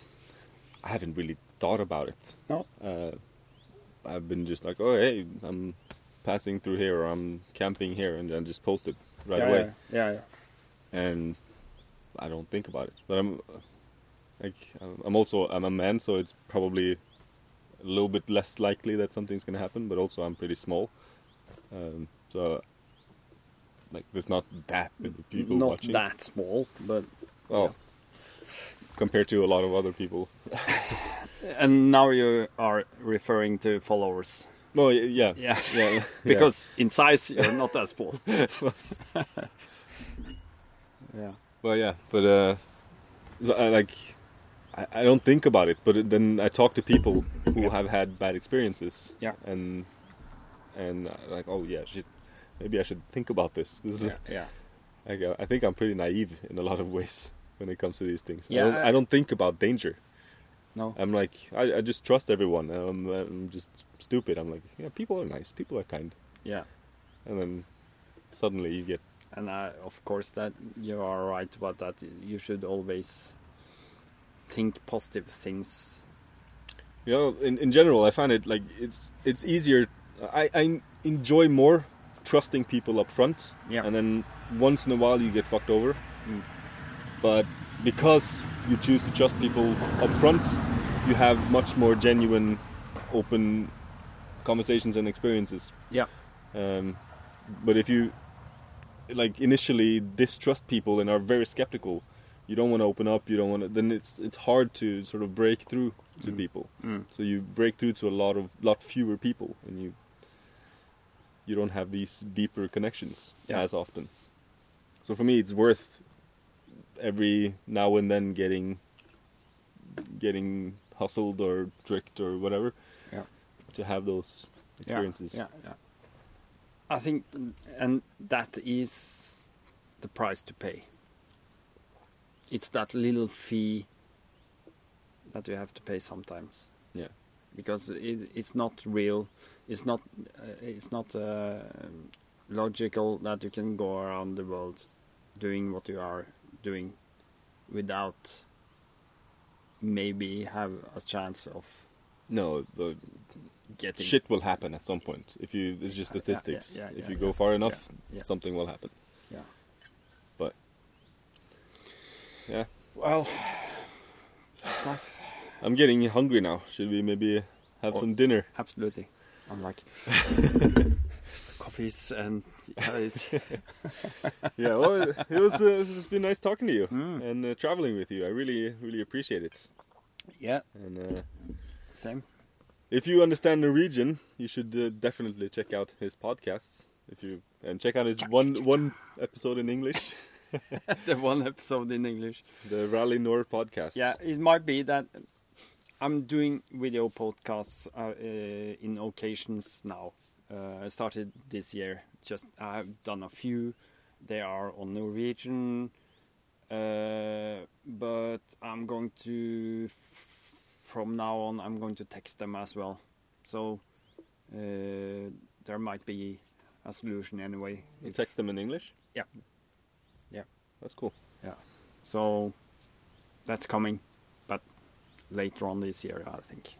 I haven't really thought about it. No. Uh, I've been just like, oh hey, I'm passing through here or I'm camping here, and then just post it right yeah, away. Yeah, yeah. and I don't think about it. But I'm like I'm also I'm a man, so it's probably a little bit less likely that something's gonna happen. But also I'm pretty small, um, so like there's not that many people Not watching. that small, but Well, compared to a lot of other people. [laughs] and now you are referring to followers. Y- yeah, Yeah, [laughs] yeah, because in size you're not as small. [laughs] yeah. Well, yeah, but uh, so I, like I, I don't think about it, but then I talk to people who have had bad experiences. Yeah. and and uh, like, oh yeah, shit, maybe I should think about this. This Yeah, yeah. I, go- I think I'm pretty naive in a lot of ways when it comes to these things. I, Yeah, don't, I- I don't think about danger. No. I'm like, I, I just trust everyone. I'm, I'm just stupid. I'm like, yeah, people are nice. People are kind. Yeah. And then suddenly you get, And uh, of course, that you are right about that. You should always think positive things. you know, in, in general, I find it like it's it's easier. I, I enjoy more trusting people up front. Yeah. And then once in a while you get fucked over. Mm. But because you choose to trust people up front, you have much more genuine, open conversations and experiences. Yeah. Um, but if you like initially distrust people and are very skeptical, you don't want to open up. You don't want to. Then it's it's hard to sort of break through to Mm. people. Mm. So you break through to a lot of lot fewer people, and you you don't have these deeper connections Yeah. as often. So for me, it's worth every now and then getting getting hustled or tricked or whatever. Yeah. To have those experiences. Yeah, yeah. I think, and that is the price to pay. It's that little fee that you have to pay sometimes. Yeah. Because it, it's not real. It's not. Uh, it's not uh, logical that you can go around the world doing what you are doing without maybe have a chance of No, the getting shit will happen at some point. If you, it's just Yeah, yeah, statistics. yeah, yeah, if you go far enough, something will happen. Yeah. But yeah, Well, that's life. I'm getting hungry now. Should we maybe have Oh. some dinner? Absolutely. I'm like [laughs] coffees and yeah, it's, [laughs] yeah, well, it was. Uh, it's been nice talking to you Mm. and uh, traveling with you. I really, really appreciate it. yeah, And uh, same. if you understand Norwegian, you should uh, definitely check out his podcasts. If you and check out his one one episode in English, [laughs] [laughs] the one episode in English. the Rally Nord podcast. Yeah, it might be that I'm doing video podcasts uh, uh, in occasions now. Uh, I started this year. Just I've done a few. They are on Norwegian, uh, but I'm going to from now on. I'm going to text them as well. So uh, there might be a solution anyway. You text them in English. Yeah. Yeah. that's cool. Yeah. So that's coming, but later on this year, I think.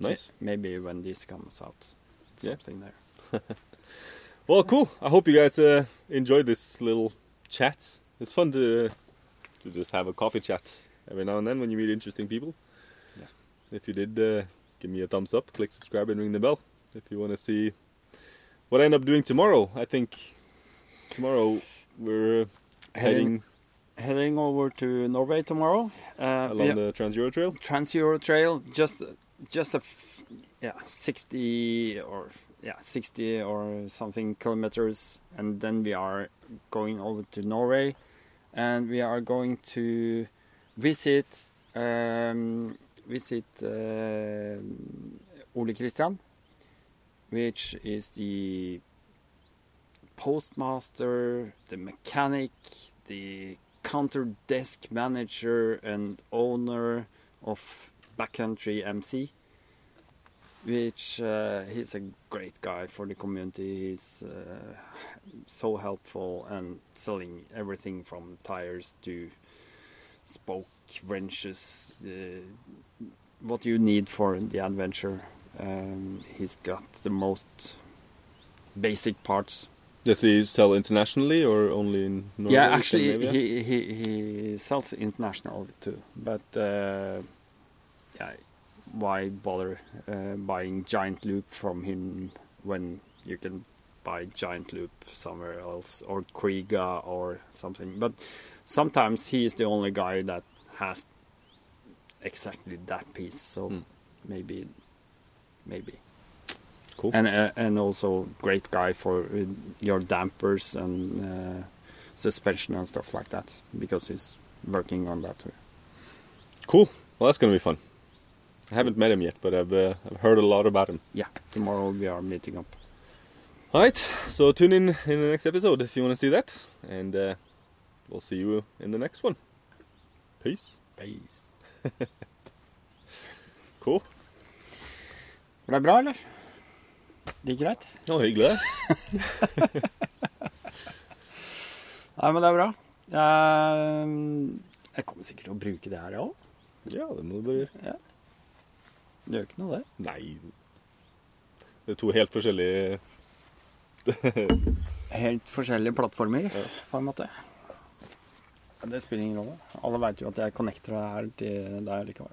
Nice. Maybe when this comes out, Yeah. something there. [laughs] Well, cool. I hope you guys uh, enjoyed this little chat. It's fun to to just have a coffee chat every now and then when you meet interesting people. Yeah. If you did, uh, give me a thumbs up, click subscribe, and ring the bell. If you want to see what I end up doing tomorrow, I think tomorrow we're heading Heading over to Norway tomorrow. Uh, along yeah, the Trans Euro Trail. Trans Euro Trail, just just a yeah sixty or yeah sixty or something kilometers, and then we are going over to Norway, and we are going to visit um, visit um Ole Christian, which is the postmaster, the mechanic, the counter desk manager and owner of Backcountry MC, which uh, he's a great guy for the community. He's uh, so helpful and selling everything from tires to spoke wrenches, uh, what you need for the adventure. Um, he's got the most basic parts Does he sell internationally or only in Norway? yeah, actually, he, he he sells internationally too. But uh, yeah, why bother uh, buying Giant Loop from him when you can buy Giant Loop somewhere else or Kriega or something? But sometimes he is the only guy that has exactly that piece. So Hmm. maybe, maybe. Cool. And uh, and also great guy for uh, your dampers and uh, suspension and stuff like that because he's working on that too. Cool. Well, that's gonna be fun. I haven't met him yet, but I've uh, I've heard a lot about him. Yeah, tomorrow we are meeting up. All right, so tune in in the next episode if you want to see that, and uh, we'll see you in the next one. Peace. Peace. [laughs] Cool. Var det bra, eller? Gikk greit? Ja, hyggelig. [laughs] Nei, men det er bra. Jeg, jeg kommer sikkert til å bruke det her, jeg òg. Ja, det må du bare gjøre. Det gjør ikke noe, det. Nei. Det er to helt forskjellige [laughs] Helt forskjellige plattformer, Ja. på en måte. Det spiller ingen rolle. Alle veit jo at jeg connecter her til deg likevel.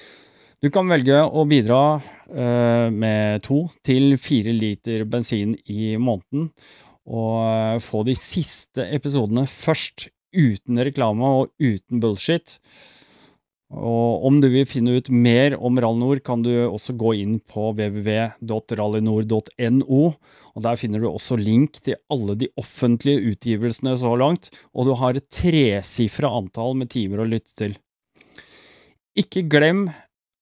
Du kan velge å bidra eh, med to til fire liter bensin i måneden, og eh, få de siste episodene først, uten reklame og uten bullshit. Og om du vil finne ut mer om Rallynor, kan du også gå inn på www.rallynor.no. og der finner du også link til alle de offentlige utgivelsene så langt, og du har et tresifra antall med timer å lytte til. Ikke glem